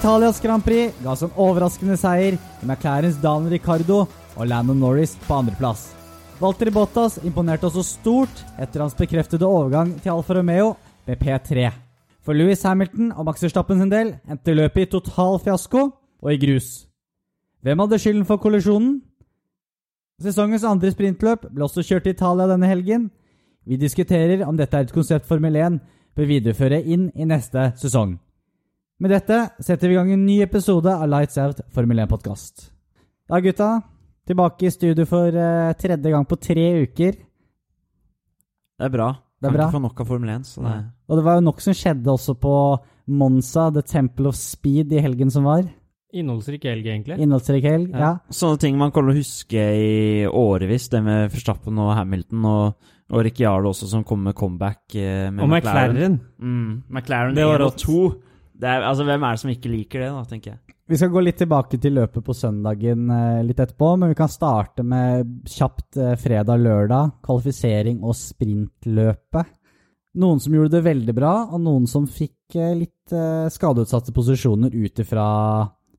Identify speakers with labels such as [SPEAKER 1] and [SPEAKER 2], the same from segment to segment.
[SPEAKER 1] Italias Grand Prix ga en overraskende seier med McLarens Dan Ricardo og Landon Norris på andreplass. Walter Bottas imponerte også stort etter hans bekreftede overgang til Alfa Romeo med P3. For Louis Hamilton og Max Verstappen sin del endte løpet i total fiasko og i grus. Hvem hadde skylden for kollisjonen? Sesongens andre sprintløp ble også kjørt i Italia denne helgen. Vi diskuterer om dette er et konsept Formel 1 bør videreføre inn i neste sesong. Med dette setter vi i gang en ny episode av Lights Out Formel 1-podkast. Da, gutta. Tilbake i studio for uh, tredje gang på tre uker.
[SPEAKER 2] Det er bra.
[SPEAKER 1] Det er
[SPEAKER 2] kan
[SPEAKER 1] bra.
[SPEAKER 2] ikke få nok av Formel 1. Så det,
[SPEAKER 1] Og det var jo nok som skjedde også på Monza, The Temple of Speed, i helgen som var.
[SPEAKER 3] Innholdsrik helg, egentlig.
[SPEAKER 1] Innholdsrik helg. Ja.
[SPEAKER 2] Sånne ting man kommer til å huske i årevis, det med Verstappen og Hamilton, og, og Ricciardo også, som kom med comeback eh, med
[SPEAKER 3] Og McLaren.
[SPEAKER 2] Mm, McLaren
[SPEAKER 3] Det var
[SPEAKER 2] 1 og
[SPEAKER 3] rått.
[SPEAKER 2] 2. Det er, altså, hvem er det som ikke liker det, da, tenker jeg.
[SPEAKER 1] Vi skal gå litt tilbake til løpet på søndagen eh, litt etterpå, men vi kan starte med kjapt eh, fredag-lørdag, kvalifisering og sprintløpet. Noen som gjorde det veldig bra, og noen som fikk eh, litt skadeutsatte posisjoner ut ifra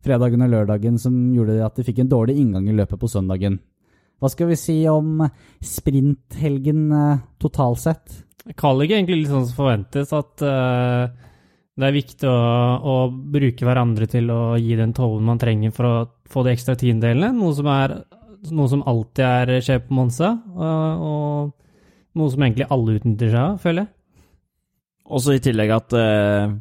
[SPEAKER 1] fredagen og lørdagen, som gjorde at de fikk en dårlig inngang i løpet på søndagen. Hva skal vi si om sprinthelgen totalt sett?
[SPEAKER 3] Carl ikke egentlig litt sånn som forventes, at eh, det er viktig å, å bruke hverandre til å gi den tollen man trenger for å få de ekstra tiendelene, noe som, er, noe som alltid er skjer på Monza, og, og noe som egentlig alle utnytter seg av, føler jeg.
[SPEAKER 2] Også i tillegg at eh,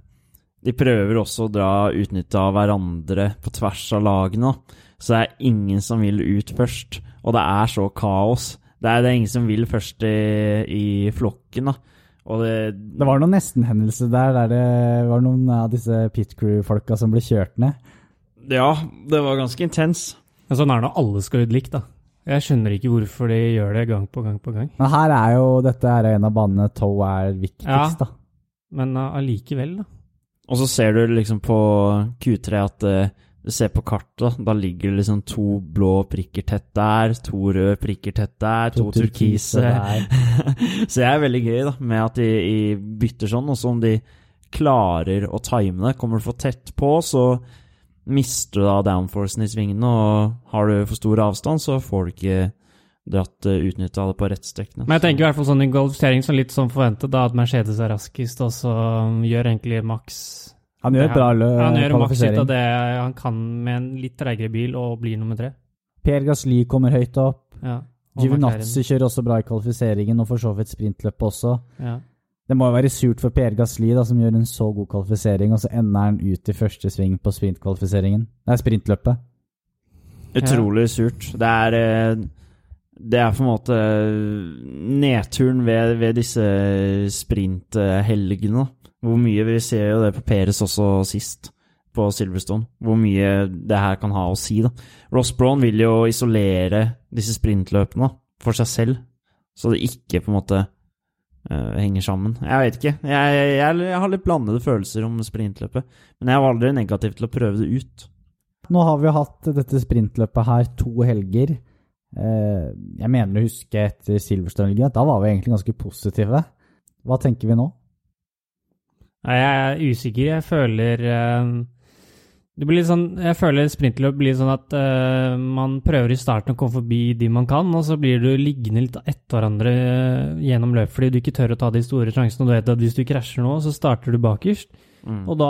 [SPEAKER 2] de prøver også å dra utnytte av hverandre på tvers av lagene. Så det er ingen som vil ut først, og det er så kaos. Det er, det er ingen som vil først i, i flokken, da. Og det,
[SPEAKER 1] Det var noen nestenhendelser der, der det var noen av disse pit crew-folka som ble kjørt ned.
[SPEAKER 2] Ja, det var ganske intens.
[SPEAKER 3] Ja, sånn er det når alle skal ut likt, da. Jeg skjønner ikke hvorfor de gjør det gang på gang på gang.
[SPEAKER 1] Men her er jo dette er en av banene Toe er viktigst,
[SPEAKER 3] Ja.
[SPEAKER 1] da.
[SPEAKER 3] Men uh, allikevel, da.
[SPEAKER 2] Og så ser du liksom på Q3 at eh, du ser på kartet, da ligger det liksom to blå prikker tett der, to røde prikker tett der, to, turkise.
[SPEAKER 1] der.
[SPEAKER 2] så det er veldig gøy da, med at de, de bytter sånn, og så om de klarer å time det, kommer du for tett på, så mister du da downforcen i svingene, og har du for stor avstand, så får du ikke dratt uh, utnytta det på rettstrekkene.
[SPEAKER 3] Men jeg tenker i hvert fall sånn i kvalifisering som litt som forventet, da at Mercedes er raskest, og så um, gjør egentlig Max
[SPEAKER 1] Han gjør et bra lø
[SPEAKER 3] Han gjør maks ut av det han kan med en litt treigere bil, og blir nummer tre.
[SPEAKER 1] Per Gasly kommer høyt opp.
[SPEAKER 3] Ja. og
[SPEAKER 1] Giovinazzi kjører også bra i kvalifiseringen, og for så vidt sprintløpet også.
[SPEAKER 3] Ja.
[SPEAKER 1] Det må jo være surt for Per Gasly, da, som gjør en så god kvalifisering, og så ender han ut i første sving på sprintkvalifiseringen. Det er sprintløpet.
[SPEAKER 2] Utrolig surt. Det er eh, Det er på en måte nedturen ved, ved disse sprinthelgene. Hvor mye Vi ser jo det på Peres også sist, på Silverstone. Hvor mye det her kan ha å si. da. Ross Brown vil jo isolere disse sprintløpene for seg selv, så det ikke på en måte uh, henger sammen. Jeg vet ikke. Jeg, jeg, jeg har litt blandede følelser om sprintløpet, men jeg var aldri negativ til å prøve det ut.
[SPEAKER 1] Nå har vi jo hatt dette sprintløpet her to helger. Eh, Jeg mener å huske etter Silverstone-helgen at da var vi egentlig ganske positive. Hva tenker vi nå?
[SPEAKER 3] Nei, jeg er usikker. Jeg føler eh, det blir litt sånn, Jeg føler sprintløp blir sånn at uh, man prøver i starten å komme forbi de man kan, og så blir du liggende litt etter hverandre eh, gjennom løpet fordi du ikke tør å ta de store sjansene. Og du vet at hvis du krasjer nå, så starter du bakerst,
[SPEAKER 2] Mm.
[SPEAKER 3] og da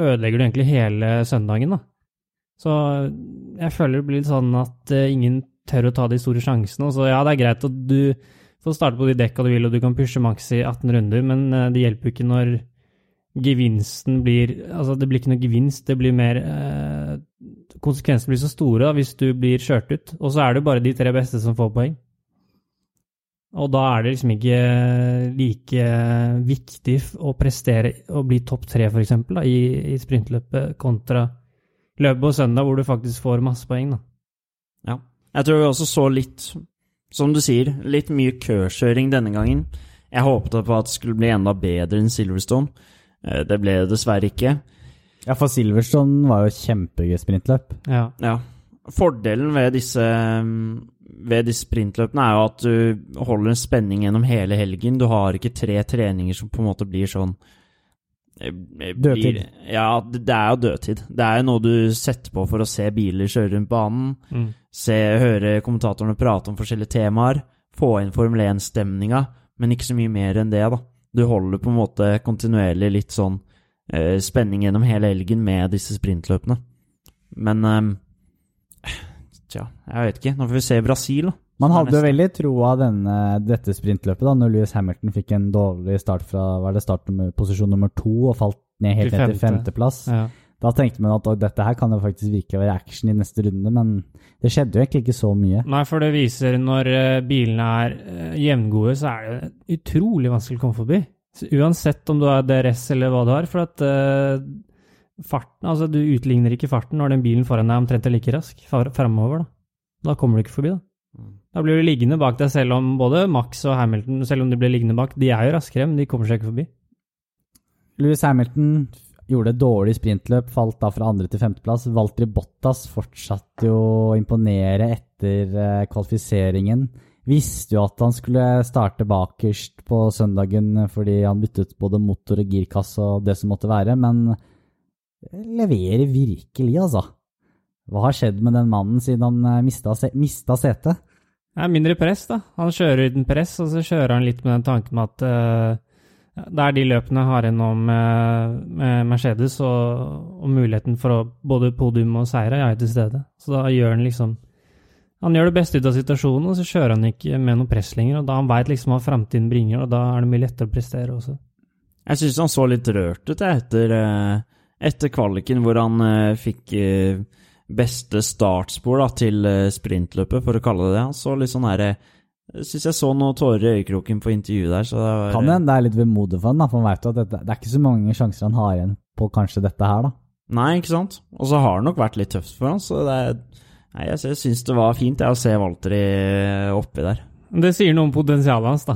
[SPEAKER 3] ødelegger du egentlig hele søndagen. da. Så jeg føler det blir litt sånn at uh, ingen tør å ta de store sjansene. Og så ja, det er greit at du får starte på de dekka du vil, og du kan pushe maks i 18 runder, men uh, det hjelper ikke når gevinsten blir Altså, det blir ikke noe gevinst, det blir mer eh, Konsekvensene blir så store hvis du blir kjørt ut. Og så er det bare de tre beste som får poeng. Og da er det liksom ikke like viktig å prestere å bli topp tre, for eksempel, i, i sprintløpet, kontra løpet på søndag, hvor du faktisk får masse poeng. da.
[SPEAKER 2] Ja. Jeg tror vi også så litt, som du sier, litt mye køkjøring denne gangen. Jeg håpet på at det skulle bli enda bedre enn Silverstone. Eh, Det ble det dessverre ikke.
[SPEAKER 1] Ja, for Silverstone var jo kjempegøy sprintløp.
[SPEAKER 3] Ja.
[SPEAKER 2] Ja. Fordelen ved disse, mm, ved disse sprintløpene er jo at du holder en spenning gjennom hele helgen. Du har ikke tre treninger som på en måte blir sånn eh, eh,
[SPEAKER 1] Dødtid.
[SPEAKER 2] Ja, det det er jo dødtid. Det er jo noe du setter på for å se biler kjøre rundt banen.
[SPEAKER 3] Mm.
[SPEAKER 2] Se, høre kommentatorene prate om forskjellige temaer. Få inn Formel 1-stemninga, men ikke så mye mer enn det, da. Du holder på en måte kontinuerlig litt sånn eh, spenning gjennom hele helgen med disse sprintløpene. Men eh, Tja, jeg vet ikke. Nå får vi se Brasil, da.
[SPEAKER 1] Man hadde jo veldig troa denne, dette sprintløpet, da, når Lewis Hamilton fikk en dårlig start fra var det start nummer, posisjon nummer to og falt ned helt ned til
[SPEAKER 3] femte.
[SPEAKER 1] femteplass.
[SPEAKER 3] Ja.
[SPEAKER 1] Da tenkte man at dette her kan jo faktisk virkelig være action i neste runde, men det skjedde jo egentlig ikke så mye.
[SPEAKER 3] Nei, for det viser når eh, bilene er eh, jevngode, så er det utrolig vanskelig å komme forbi. Så uansett om du har DRS eller hva du har, for at uh, farten Altså, du utligner ikke farten når den bilen foran deg er omtrent er like rask framover, da. Da kommer du ikke forbi, da. Da blir du liggende bak deg, selv om både Max og Hamilton, selv om de blir liggende bak, de er jo raskere, men de kommer seg ikke forbi.
[SPEAKER 1] Lewis Hamilton gjorde et dårlig sprintløp, falt da fra andre til femteplass. Valtri Bottas fortsatte jo å imponere etter eh, kvalifiseringen. Visste jo at han skulle starte bakerst på søndagen fordi han byttet både motor og girkasse og det som måtte være, men leverer virkelig, altså. Hva har skjedd med den mannen siden han eh, mista, mista setet?
[SPEAKER 3] Mindre press, da. Han kjører uten press, og så kjører han litt med den tanken med at eh, ja, det er de løpene har nå med, Mercedes, og, og muligheten for å, både podium og seire er til stede. Så da gjør han liksom Han gjør det beste ut av situasjonen, og så kjører han ikke med noe press lenger. og Da han veit liksom hva framtiden bringer, og da er det mye lettere å prestere også.
[SPEAKER 2] Jeg syns han så litt rørt ut etter, eh, etter kvaliken, hvor han eh, fikk eh, beste startspor da, til sprintløpet, for å kalle det det. Han så litt sånn herre syns jeg så noen tårer i øyekroken på intervjuet der, så det var
[SPEAKER 1] Kan hende det er litt vemodig for han, da, for han vet jo at dette, det er ikke så mange sjanser han har igjen på kanskje dette her, da.
[SPEAKER 2] Nei, ikke sant? Og så har det nok vært litt tøft for han, så det er Nei, jeg, jeg syns det var fint jeg, å se Valtteri oppi der.
[SPEAKER 3] Det sier noe om potensialet hans, da.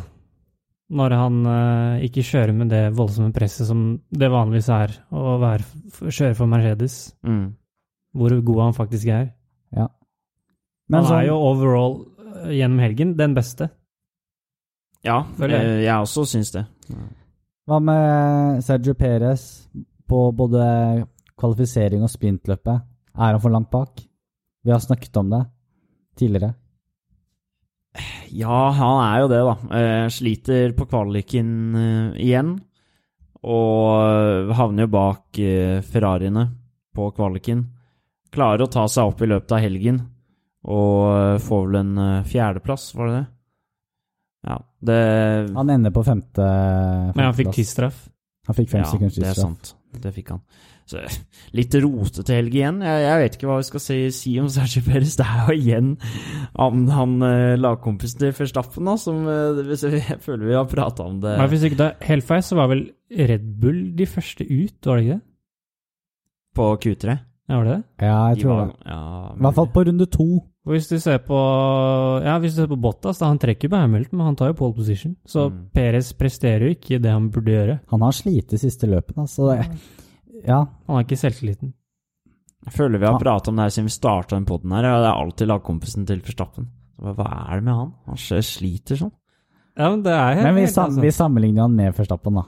[SPEAKER 3] Når han eh, ikke kjører med det voldsomme presset som det vanligvis er å være, kjøre for Mercedes.
[SPEAKER 2] Mm.
[SPEAKER 3] Hvor god han faktisk er.
[SPEAKER 1] Men
[SPEAKER 3] han
[SPEAKER 1] sånn-
[SPEAKER 3] er jo overall eh, gjennom helgen den beste.
[SPEAKER 2] Ja,
[SPEAKER 3] jeg.
[SPEAKER 2] eh, jeg også syns det.
[SPEAKER 1] Hva med Sergio Perez på både kvalifisering og sprintløpet? Er han for langt bak? Vi har snakket om det tidligere.
[SPEAKER 2] Ja, han er jo det, da. Eh, sliter på kvaliken eh, igjen. Og havner jo bak Ferrariene på kvaliken. Klarer å ta seg opp i løpet av helgen, og eh, får vel en eh, fjerdeplass, var det det? Ja, det
[SPEAKER 1] Han ender på femte
[SPEAKER 3] Men han fikk tidsstraff.
[SPEAKER 1] Han fikk fem
[SPEAKER 2] Ja,
[SPEAKER 1] sekunders
[SPEAKER 2] det er sant. Det fikk han. Så, litt rotete helg igjen. Jeg, jeg vet ikke hva vi skal si, si om Sergio Perez. Det er jo igjen han, han eh, lagkompisen til Verstappen, da, som hvis jeg, jeg føler vi har prata om det.
[SPEAKER 3] Men hvis ikke det er helt feil, så var vel Red Bull de første ut, var det ikke det?
[SPEAKER 2] På Q3.
[SPEAKER 3] Ja, var det det?
[SPEAKER 1] Ja, jeg
[SPEAKER 2] De
[SPEAKER 1] tror
[SPEAKER 2] var-
[SPEAKER 1] det.
[SPEAKER 2] Ja,
[SPEAKER 1] I hvert fall på runde to.
[SPEAKER 3] Og hvis du ser på Ja, hvis du ser på Bottas, da han trekker på Hamilton, men han tar jo pole position. Så
[SPEAKER 2] Mm.
[SPEAKER 3] Perez presterer jo ikke det han burde gjøre.
[SPEAKER 1] Han har slitt de siste løpene, så det, ja.
[SPEAKER 3] Han har ikke selvtilliten.
[SPEAKER 2] Jeg føler vi har
[SPEAKER 1] Ja.
[SPEAKER 2] pratet om det her siden vi starta den poden her, og det er alltid lagkompisen til Forstappen. Hva er det med han? Han sliter sånn.
[SPEAKER 3] Ja, men det er
[SPEAKER 1] Men vi,
[SPEAKER 3] helt,
[SPEAKER 1] sam,
[SPEAKER 3] altså.
[SPEAKER 1] vi sammenligner han med Forstappen, da.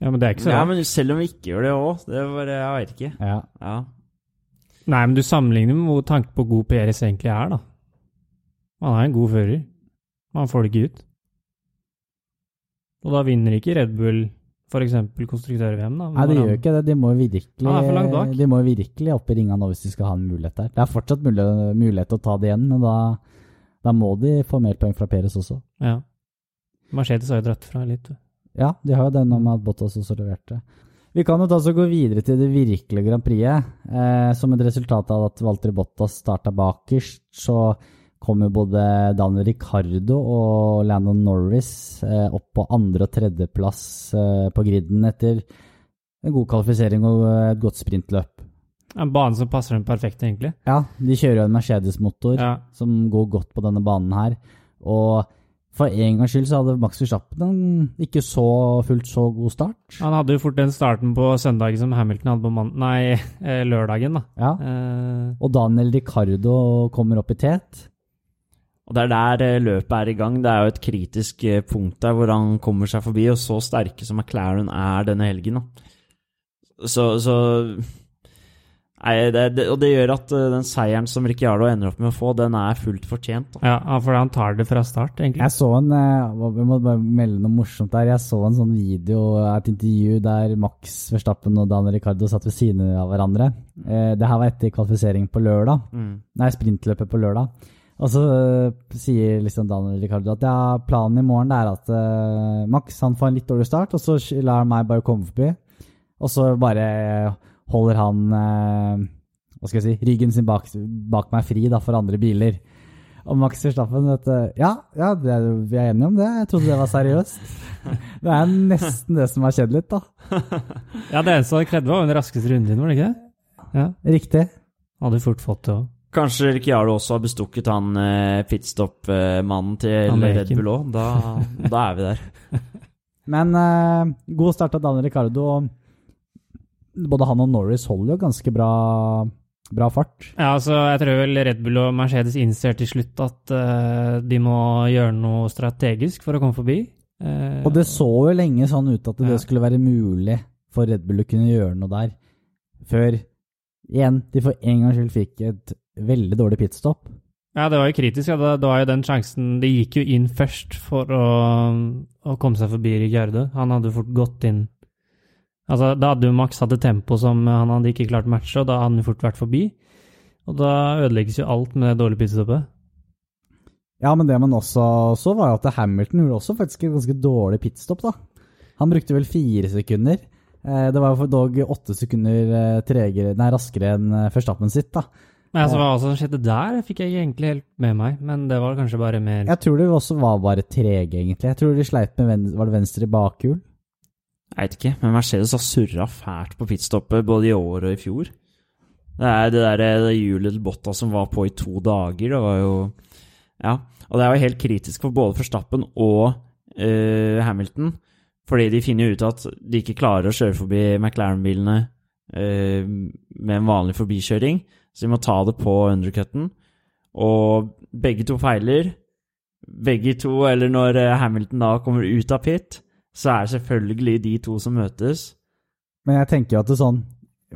[SPEAKER 3] Ja, men det er ikke så
[SPEAKER 2] Ja, men selv om vi ikke gjør det òg, det er bare Jeg vet ikke.
[SPEAKER 1] Ja.
[SPEAKER 2] Ja.
[SPEAKER 3] Nei, men du sammenligner med hvor tanken på god PRS egentlig er, da. Han er en god fører, Man får det ikke ut. Og da vinner ikke Red Bull f.eks. konstruktør-VM, da.
[SPEAKER 1] Nei, de gjør ikke det. De må virkelig, de må virkelig opp i ringa nå hvis de skal ha en mulighet der. Det er fortsatt mulighet, mulighet til å ta det igjen, men da, da må de få mer poeng fra Peres også.
[SPEAKER 3] Ja. Mercedes har jo dratt fra litt.
[SPEAKER 1] Ja, de har jo det nå med at Bottas også leverte. Vi kan jo da så gå videre til det virkelige Grand Prixet. Eh, som et resultat av at Walter Bottas starta bakerst, så kom jo både Daniel Ricardo og Landon Norris eh, opp på andre- og tredjeplass eh, på griden etter en god kvalifisering og eh, et godt sprintløp.
[SPEAKER 3] En bane som passer dem perfekt, egentlig.
[SPEAKER 1] Ja, de kjører jo en Mercedes-motor
[SPEAKER 3] Ja.
[SPEAKER 1] som går godt på denne banen her. Og for en gangs skyld så hadde Max Verstappen en ikke så fullt så god start.
[SPEAKER 3] Han hadde jo fort den starten på søndagen som Hamilton hadde på mann... Nei, eh, lørdagen, da.
[SPEAKER 1] Ja.
[SPEAKER 3] Uh,
[SPEAKER 1] Og Daniel Ricardo kommer opp i tet.
[SPEAKER 2] Og det er der eh, løpet er i gang. Det er jo et kritisk punkt der hvor han kommer seg forbi, og så sterke som McLaren er denne helgen. da. Så, så Nei, det, det, og det gjør at uh, den seieren som Ricciardo ender opp med å få, den er fullt fortjent. Da.
[SPEAKER 3] Ja, for han tar det fra start, egentlig.
[SPEAKER 1] Jeg så en uh, Vi må bare melde noe morsomt der. Jeg så en sånn video, et intervju der Max Verstappen og Daniel Ricardo satt ved siden av hverandre. Uh, det her var etter kvalifisering på lørdag.
[SPEAKER 2] Mm.
[SPEAKER 1] Nei, sprintløpet på lørdag. Og så sier liksom Daniel Ricardo at ja, planen i morgen er at Max han får en litt dårlig start, og så lar han meg bare komme forbi. Og så bare holder han øh, hva skal jeg si, ryggen sin bak, bak meg fri da, for andre biler. Og Max Verstappen vet du, Ja, ja det, vi er enige om det. Jeg trodde det var seriøst. Det er nesten det som har skjedd litt, da.
[SPEAKER 3] Ja, det eneste han krevde, var den raskeste runden din, var det ikke det? Ja,
[SPEAKER 1] Riktig.
[SPEAKER 3] hadde fort fått det òg.
[SPEAKER 2] Kanskje Ricciardo også har bestukket han eh, pitstop-mannen til Red Bull òg. Da, da er vi der.
[SPEAKER 1] Men øh, god start av Daniel Ricardo. og Både han og Norris holder jo ganske bra, bra fart.
[SPEAKER 3] Ja, altså, jeg tror vel Red Bull og Mercedes innser til slutt at uh, de må gjøre noe strategisk for å komme forbi. Uh,
[SPEAKER 1] Og det så jo lenge sånn ut at det
[SPEAKER 3] Ja.
[SPEAKER 1] skulle være mulig for Red Bull å kunne gjøre noe der. Før igjen, de for en gangs skyld fikk et veldig dårlig pitstop.
[SPEAKER 3] Ja, det var jo kritisk. Ja. Det, det var jo den sjansen De gikk jo inn først for å, å komme seg forbi Ricciardo. Han hadde fort gått inn Altså, Da hadde jo Max hatt et tempo som han hadde ikke klart å matche, og da hadde han fort vært forbi. Og da ødelegges jo alt med det dårlige pitstoppet.
[SPEAKER 1] Ja, men det man også så, var jo at Hamilton gjorde også faktisk et ganske dårlig pitstop, da. Han brukte vel fire sekunder. Eh, Det var jo dog åtte sekunder eh, tregere, nei, raskere enn førstappen Verstappen sitt, da.
[SPEAKER 3] Men altså, hva som skjedde der, fikk jeg egentlig helt med meg, men det var kanskje bare mer
[SPEAKER 1] Jeg tror de også var bare trege, egentlig. Jeg tror de sleit med venstre, var det venstre bakhjul.
[SPEAKER 2] Jeg vet ikke, men Mercedes har surra fælt på pitstoppet både i år og i fjor. Det er det der det hjulet til Botta som var på i to dager. Det var jo Ja. Og det er jo helt kritisk for både Forstappen og uh, Hamilton. Fordi de finner ut at de ikke klarer å kjøre forbi McLaren-bilene uh, med en vanlig forbikjøring. Så de må ta det på undercutten. Og begge to feiler. Begge to, eller når eh, Hamilton da kommer ut av pit, så er det selvfølgelig de to som møtes.
[SPEAKER 1] Men jeg tenker jo at det er sånn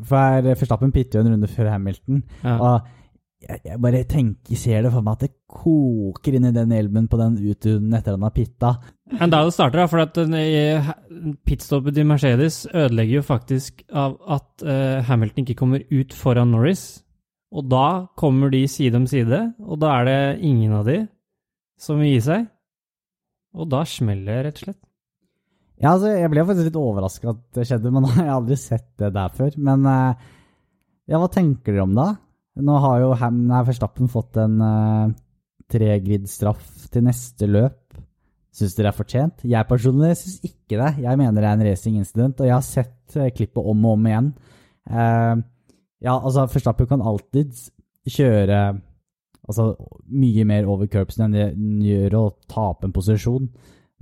[SPEAKER 1] For Verstappen pitter jo en runde før Hamilton.
[SPEAKER 3] ja.
[SPEAKER 1] Og jeg, jeg bare tenker, ser det for meg at det koker inn i den elven på den utrunden etter han har pitta.
[SPEAKER 3] Men da det starter, da, for at i- pitstoppet til Mercedes ødelegger jo faktisk av at eh, Hamilton ikke kommer ut foran Norris. Og da kommer de side om side, og da er det ingen av de som vil gi seg. Og da smeller det, rett og slett.
[SPEAKER 1] Ja, altså, jeg ble faktisk litt overraska at det skjedde, men jeg har aldri sett det der før. Men eh, ja, hva tenker dere om det? Nå har jo Ham, Verstappen fått en uh, tregrid-straff til neste løp. Syns dere det er fortjent? Jeg personlig syns ikke det. Jeg mener det er en racing incident, og jeg har sett eh, klippet om og om igjen. Uh, ja, altså, Verstappen kan alltid kjøre altså, mye mer over curbsen enn det gjør å tape en posisjon.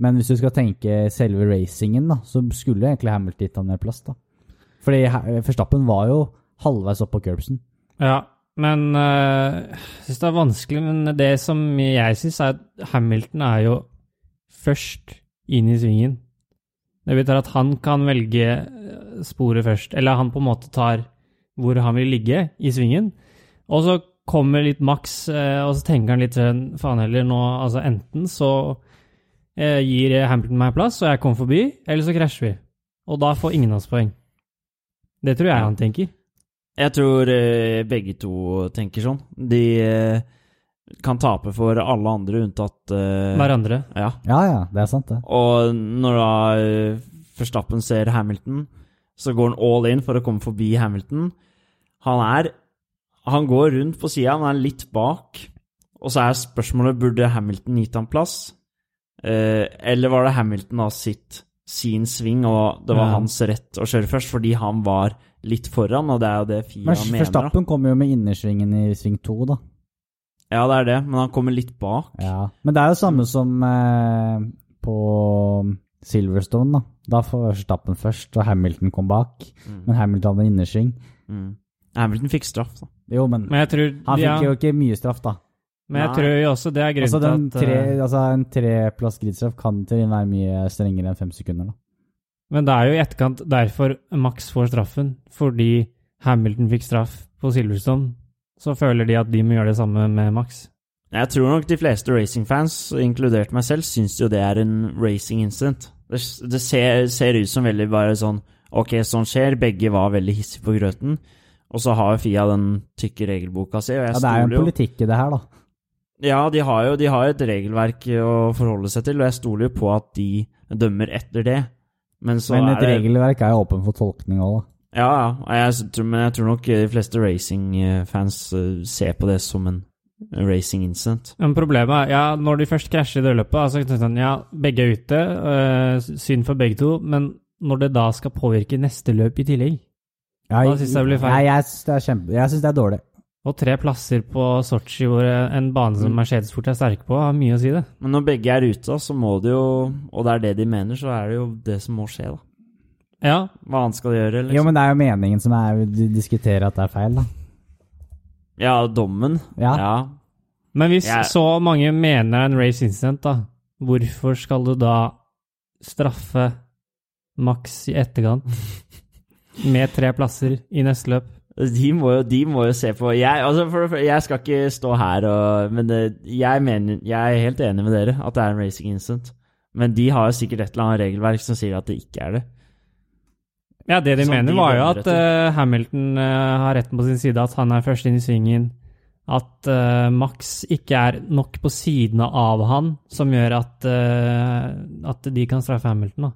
[SPEAKER 1] Men hvis du skal tenke selve racingen, da, så skulle egentlig Hamilton gitt han mer plass. da. Fordi Forstappen var jo halvveis opp på curbsen.
[SPEAKER 3] Ja, men jeg jeg syns det er vanskelig. Men det som jeg syns, er at Hamilton er jo først inn i svingen. Det betyr at han kan velge eh, sporet først. Eller han på en måte tar hvor han vil ligge i svingen. Og så kommer litt maks, eh, og så tenker han litt sånn Faen heller, nå Altså enten så eh, gir Hamilton meg plass, og jeg kommer forbi, eller så krasjer vi. Og da får ingen av oss poeng. Det tror jeg han tenker.
[SPEAKER 2] Jeg tror eh, begge to tenker sånn. De eh, kan tape for alle andre unntatt eh,
[SPEAKER 3] Hverandre.
[SPEAKER 2] Ja.
[SPEAKER 1] Ja, ja, det er sant, det.
[SPEAKER 2] Og når da eh, Forstappen ser Hamilton, så går han all in for å komme forbi Hamilton. Han er Han går rundt på sida, han er litt bak. Og så er spørsmålet burde Hamilton gitt ham plass. Eh, eller var det Hamilton da sitt sin sving, og det var
[SPEAKER 3] Ja.
[SPEAKER 2] hans rett å kjøre først, fordi han var litt foran, og det er jo det FIA
[SPEAKER 1] Men
[SPEAKER 2] mener.
[SPEAKER 1] Verstappen kommer jo med innersvingen i sving to, da.
[SPEAKER 2] Ja, det er det, men han kommer litt bak.
[SPEAKER 1] Ja. Men det er jo samme som eh, på Silverstone, da. Da får Verstappen først, og Hamilton kom bak.
[SPEAKER 2] Mm.
[SPEAKER 1] Men Hamilton hadde innersving.
[SPEAKER 2] Mm. Hamilton fikk straff, da.
[SPEAKER 1] Jo, men
[SPEAKER 3] Men jeg tror
[SPEAKER 1] han fikk
[SPEAKER 3] ja,
[SPEAKER 1] jo ikke mye straff, da.
[SPEAKER 3] Men jeg
[SPEAKER 2] Nei.
[SPEAKER 3] tror jo også det er grunnen
[SPEAKER 1] Altså, den
[SPEAKER 3] til at
[SPEAKER 1] tre,
[SPEAKER 3] eh,
[SPEAKER 1] altså En treplass gridstraff kan til være mye strengere enn fem sekunder. da.
[SPEAKER 3] Men det er jo i etterkant derfor Max får straffen. Fordi Hamilton fikk straff på Silverstone, så føler de at de må gjøre det samme med Max.
[SPEAKER 2] Jeg tror nok de fleste racingfans, inkludert meg selv, syns jo det er en racing incident. Det, det ser, ser ut som veldig bare sånn Ok, sånn skjer. Begge var veldig hissige på grøten. Og så har Fia den tykke regelboka si, og jeg
[SPEAKER 1] Ja, det er jo en politikk i det her, da.
[SPEAKER 2] Ja, de har jo de har et regelverk å forholde seg til, og jeg stoler jo på at de dømmer etter det. Men så
[SPEAKER 1] Men
[SPEAKER 2] er
[SPEAKER 1] et
[SPEAKER 2] det
[SPEAKER 1] regelverk er jo åpen for tolkning òg, da.
[SPEAKER 2] Ja, ja. Jeg, tror- men jeg tror nok de fleste racingfans eh, ser på det som en racing incident.
[SPEAKER 3] Men problemet er, ja, når de først krasjer i det løpet, så tenker jeg sånn, ja, begge er ute, øh, synd for begge to, men når det da skal påvirke neste løp i tillegg,
[SPEAKER 1] Ja,
[SPEAKER 3] Da synes jeg det blir feil.
[SPEAKER 1] Nei, jeg syns det er kjempe... Jeg syns det er dårlig.
[SPEAKER 3] Og tre plasser på Sochi, hvor en bane som
[SPEAKER 2] Mm.
[SPEAKER 3] Mercedes fort er sterke på, har mye å si det.
[SPEAKER 2] Men når begge er ute, så må det jo Og det er det de mener, så er det jo det som må skje, da.
[SPEAKER 3] Ja,
[SPEAKER 2] Hva annet skal de gjøre? Liksom?
[SPEAKER 1] Jo, men det er jo meningen som er å diskutere at det er feil, da.
[SPEAKER 2] Ja, dommen.
[SPEAKER 1] Ja.
[SPEAKER 2] ja.
[SPEAKER 3] men hvis
[SPEAKER 2] Jeg-
[SPEAKER 3] så mange mener en race incident, da, hvorfor skal du da straffe Max i etterkant med tre plasser i neste løp?
[SPEAKER 2] De må, jo, de må jo se på Jeg, altså for, jeg skal ikke stå her og Men det, jeg, mener, jeg er helt enig med dere at det er en racing incident. Men de har jo sikkert et eller annet regelverk som sier at det ikke er det.
[SPEAKER 3] Ja, det de
[SPEAKER 2] Som
[SPEAKER 3] mener
[SPEAKER 2] de
[SPEAKER 3] var jo at uh, Hamilton uh, har retten på sin side, at han er først inn i svingen. At uh, Max ikke er nok på sidene av han, som gjør at, eh, at de kan straffe Hamilton. da.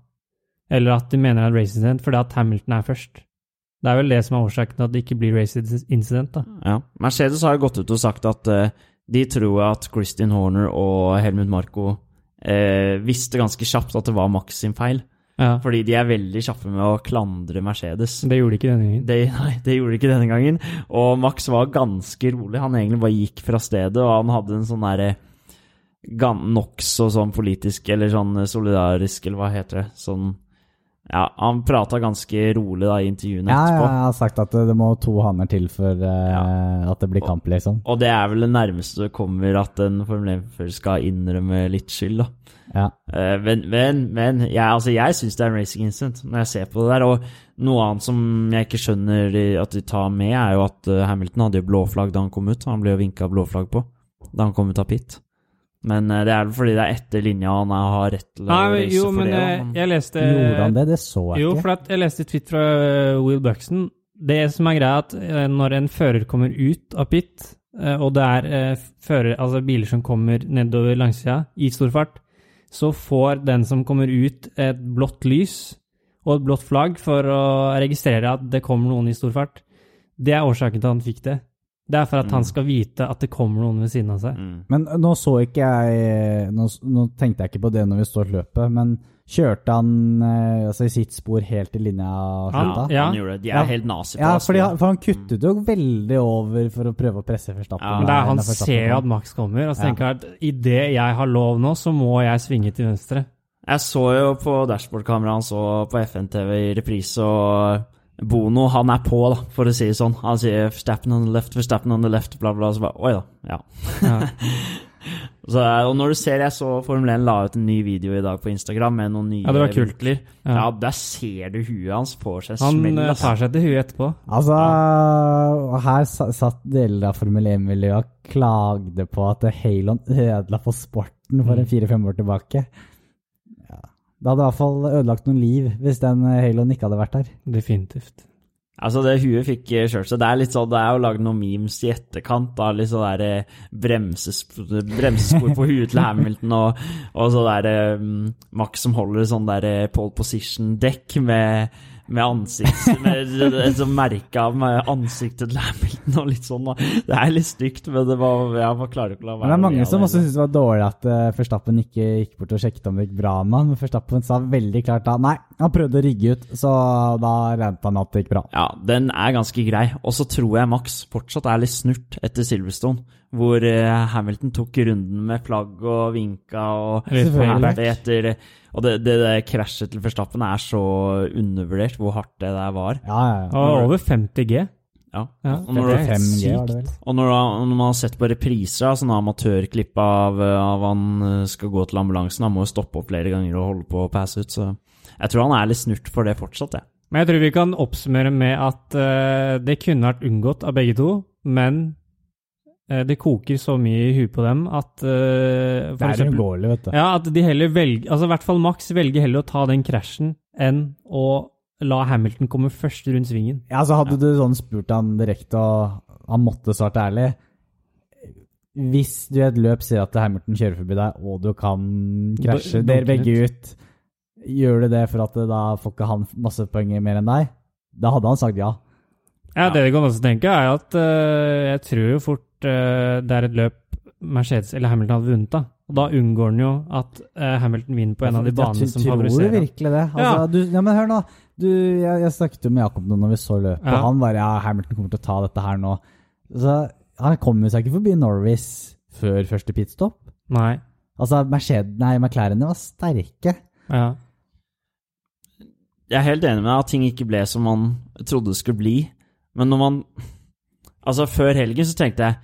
[SPEAKER 3] Eller at de mener at race incident fordi at Hamilton er først. Det er vel det som er årsaken til at det ikke blir race incident. da.
[SPEAKER 2] Ja. Mercedes har jo gått ut og sagt at uh, de tror at Christian Horner og Helmut Marko uh, visste ganske kjapt at det var Max sin feil.
[SPEAKER 3] Ja,
[SPEAKER 2] Fordi de er veldig kjappe med å klandre Mercedes.
[SPEAKER 3] Det gjorde de ikke denne gangen.
[SPEAKER 2] De, nei, det gjorde de ikke denne gangen. Og Max var ganske rolig. Han egentlig bare gikk fra stedet, og han hadde en sånn derre Nokså sånn politisk, eller sånn solidarisk, eller hva heter det. Sånn Ja, han prata ganske rolig da i intervjuene
[SPEAKER 1] Ja, ja, jeg har sagt at det, må to hanner til for uh,
[SPEAKER 2] Ja.
[SPEAKER 1] at det blir kamp, liksom.
[SPEAKER 2] Og det er vel det nærmeste det kommer at en Formel 1-fører skal innrømme litt skyld, da.
[SPEAKER 1] Ja.
[SPEAKER 2] Uh, men, men, men jeg, altså, jeg syns det er en racing incident når jeg ser på det der. Og noe annet som jeg ikke skjønner at de tar med, er jo at eh, Hamilton hadde jo blåflagg da han kom ut. Han ble jo vinka blåflagg på da han kom ut av pit. Men eh, det er vel fordi det er etter linja han har rett til å
[SPEAKER 3] reise
[SPEAKER 2] for
[SPEAKER 3] jo,
[SPEAKER 2] for
[SPEAKER 3] men
[SPEAKER 2] det.
[SPEAKER 3] jeg,
[SPEAKER 2] Han-
[SPEAKER 3] jeg leste
[SPEAKER 1] Gjorde han det? Det så jeg
[SPEAKER 3] Jo,
[SPEAKER 1] ikke.
[SPEAKER 3] for at jeg leste et tweet fra uh, Will Buxton. Det som er greia, er at uh, når en fører kommer ut av pit, og det er fører, altså biler som kommer nedover langsida i stor fart, så får den som kommer ut, et blått lys og et blått flagg for å registrere at det kommer noen i stor fart. Det er årsaken til at han fikk det. Det er for at han
[SPEAKER 2] Mm.
[SPEAKER 3] skal vite at det kommer noen ved siden av seg.
[SPEAKER 2] Mm.
[SPEAKER 1] Men nå så ikke jeg nå, nå tenkte jeg ikke på det når vi står løpet, men kjørte han eh, altså i sitt spor helt i linja
[SPEAKER 3] Han-
[SPEAKER 1] ja,
[SPEAKER 3] ja.
[SPEAKER 2] Han gjorde det. De er
[SPEAKER 1] Ja.
[SPEAKER 2] helt nazi på
[SPEAKER 1] Ja, fordi for han kuttet jo veldig over for å prøve å presse Verstappen.
[SPEAKER 2] Ja,
[SPEAKER 3] Men det er, han ser jo at Max kommer, og så
[SPEAKER 1] Ja.
[SPEAKER 3] tenker han at idet jeg har lov nå, så må jeg svinge til venstre.
[SPEAKER 2] Jeg så jo på dashbordkameraet han så på FN-TV i reprise, og Bono han er på, da, for å si det sånn. Han sier 'Verstappen on the left, Verstappen on the left', bla, bla. Så bare Oi da. Ja.
[SPEAKER 3] Ja.
[SPEAKER 2] Så, og når du ser Jeg så Formel 1 la ut en ny video i dag på Instagram med noen nye
[SPEAKER 3] Ja, det var kult.
[SPEAKER 2] vinkler. Ja.
[SPEAKER 3] Ja.
[SPEAKER 2] der ser du huet hans på seg
[SPEAKER 3] Han
[SPEAKER 2] smell.
[SPEAKER 3] eh,
[SPEAKER 2] altså.
[SPEAKER 3] tar seg til huet etterpå.
[SPEAKER 1] Altså, og her satt deler av Formel 1-miljøet og klagde på at Halon ødela for sporten for en fire-fem år tilbake. Det hadde i hvert fall ødelagt noen liv hvis den Haloen ikke hadde vært der.
[SPEAKER 3] Definitivt.
[SPEAKER 2] Altså, det huet fikk eh, kjørt seg. Det er litt sånn, det er jo lagd noen memes i etterkant. da, Litt sånn der eh, bremsespor på huet til Hamilton, og, og så der um, Max som holder sånn der eh, pole position-dekk med, med ansikt Med med merka med ansiktet til Hamilton og litt sånn. Det er litt stygt, men det var, jeg var klarer ikke å la være.
[SPEAKER 1] Men det er mange som også syns det var dårlig at uh, Førstappen ikke gikk bort og sjekket om det gikk bra med han. Men Førstappen sa veldig klart da nei, han prøvde å rigge ut, så da regnet han at det gikk bra.
[SPEAKER 2] Ja, den er ganske grei. Og så tror jeg Max fortsatt er litt snurt etter Silverstone, hvor eh, Hamilton tok runden med flagg og vinka og happy etter Og det, det, det krasjet til Verstappen er så undervurdert, hvor hardt det der var.
[SPEAKER 1] Ja, ja, ja.
[SPEAKER 3] Og over 50 G.
[SPEAKER 2] Ja.
[SPEAKER 3] Ja,
[SPEAKER 2] og når,
[SPEAKER 3] det er
[SPEAKER 2] sykt.
[SPEAKER 1] 5G var det vel.
[SPEAKER 2] og når, når man har sett på repriser, sånne amatørklipp av, av han eh, skal gå til ambulansen, han må jo stoppe opp flere ganger og holde på å passe ut, så Jeg tror han er litt snurt for det fortsatt, jeg.
[SPEAKER 3] Men jeg tror vi kan oppsummere med at uh, det kunne vært unngått av begge to, men eh, det koker så mye i huet på dem at uh,
[SPEAKER 1] Det er uunngåelig, vet du.
[SPEAKER 3] Ja, at de heller velger Altså i hvert fall Max velger heller å ta den krasjen enn å la Hamilton komme først rundt svingen.
[SPEAKER 1] Ja, så Hadde du sånn spurt han direkte, og han måtte svart ærlig Hvis du i et løp ser at Hamilton kjører forbi deg, og du kan krasje dere begge ut, gjør du det for at da får ikke han masse poeng mer enn deg? Da hadde han sagt ja.
[SPEAKER 3] Ja, Det du kan også tenke, er at uh, jeg tror jo fort eh, det er et løp Mercedes eller Hamilton hadde vunnet, da. Og da unngår han jo at eh, Hamilton vinner på en av de banene som
[SPEAKER 1] Tror du
[SPEAKER 3] favoriserer. han.
[SPEAKER 1] virkelig det? Altså,
[SPEAKER 3] Ja.
[SPEAKER 1] Du, ja, men hør nå. Du, jeg, jeg snakket jo med Jakob nå når vi så løpet,
[SPEAKER 3] Ja.
[SPEAKER 1] han bare ja, Hamilton kommer til å ta dette her nå. Så Han kommer seg ikke forbi Norris før første pitstop.
[SPEAKER 3] Nei.
[SPEAKER 1] Altså, Mercedes, nei, McLaren var sterke.
[SPEAKER 3] Ja.
[SPEAKER 2] Jeg er helt enig med deg at ting ikke ble som man trodde det skulle bli. Men når man Altså, før helgen så tenkte jeg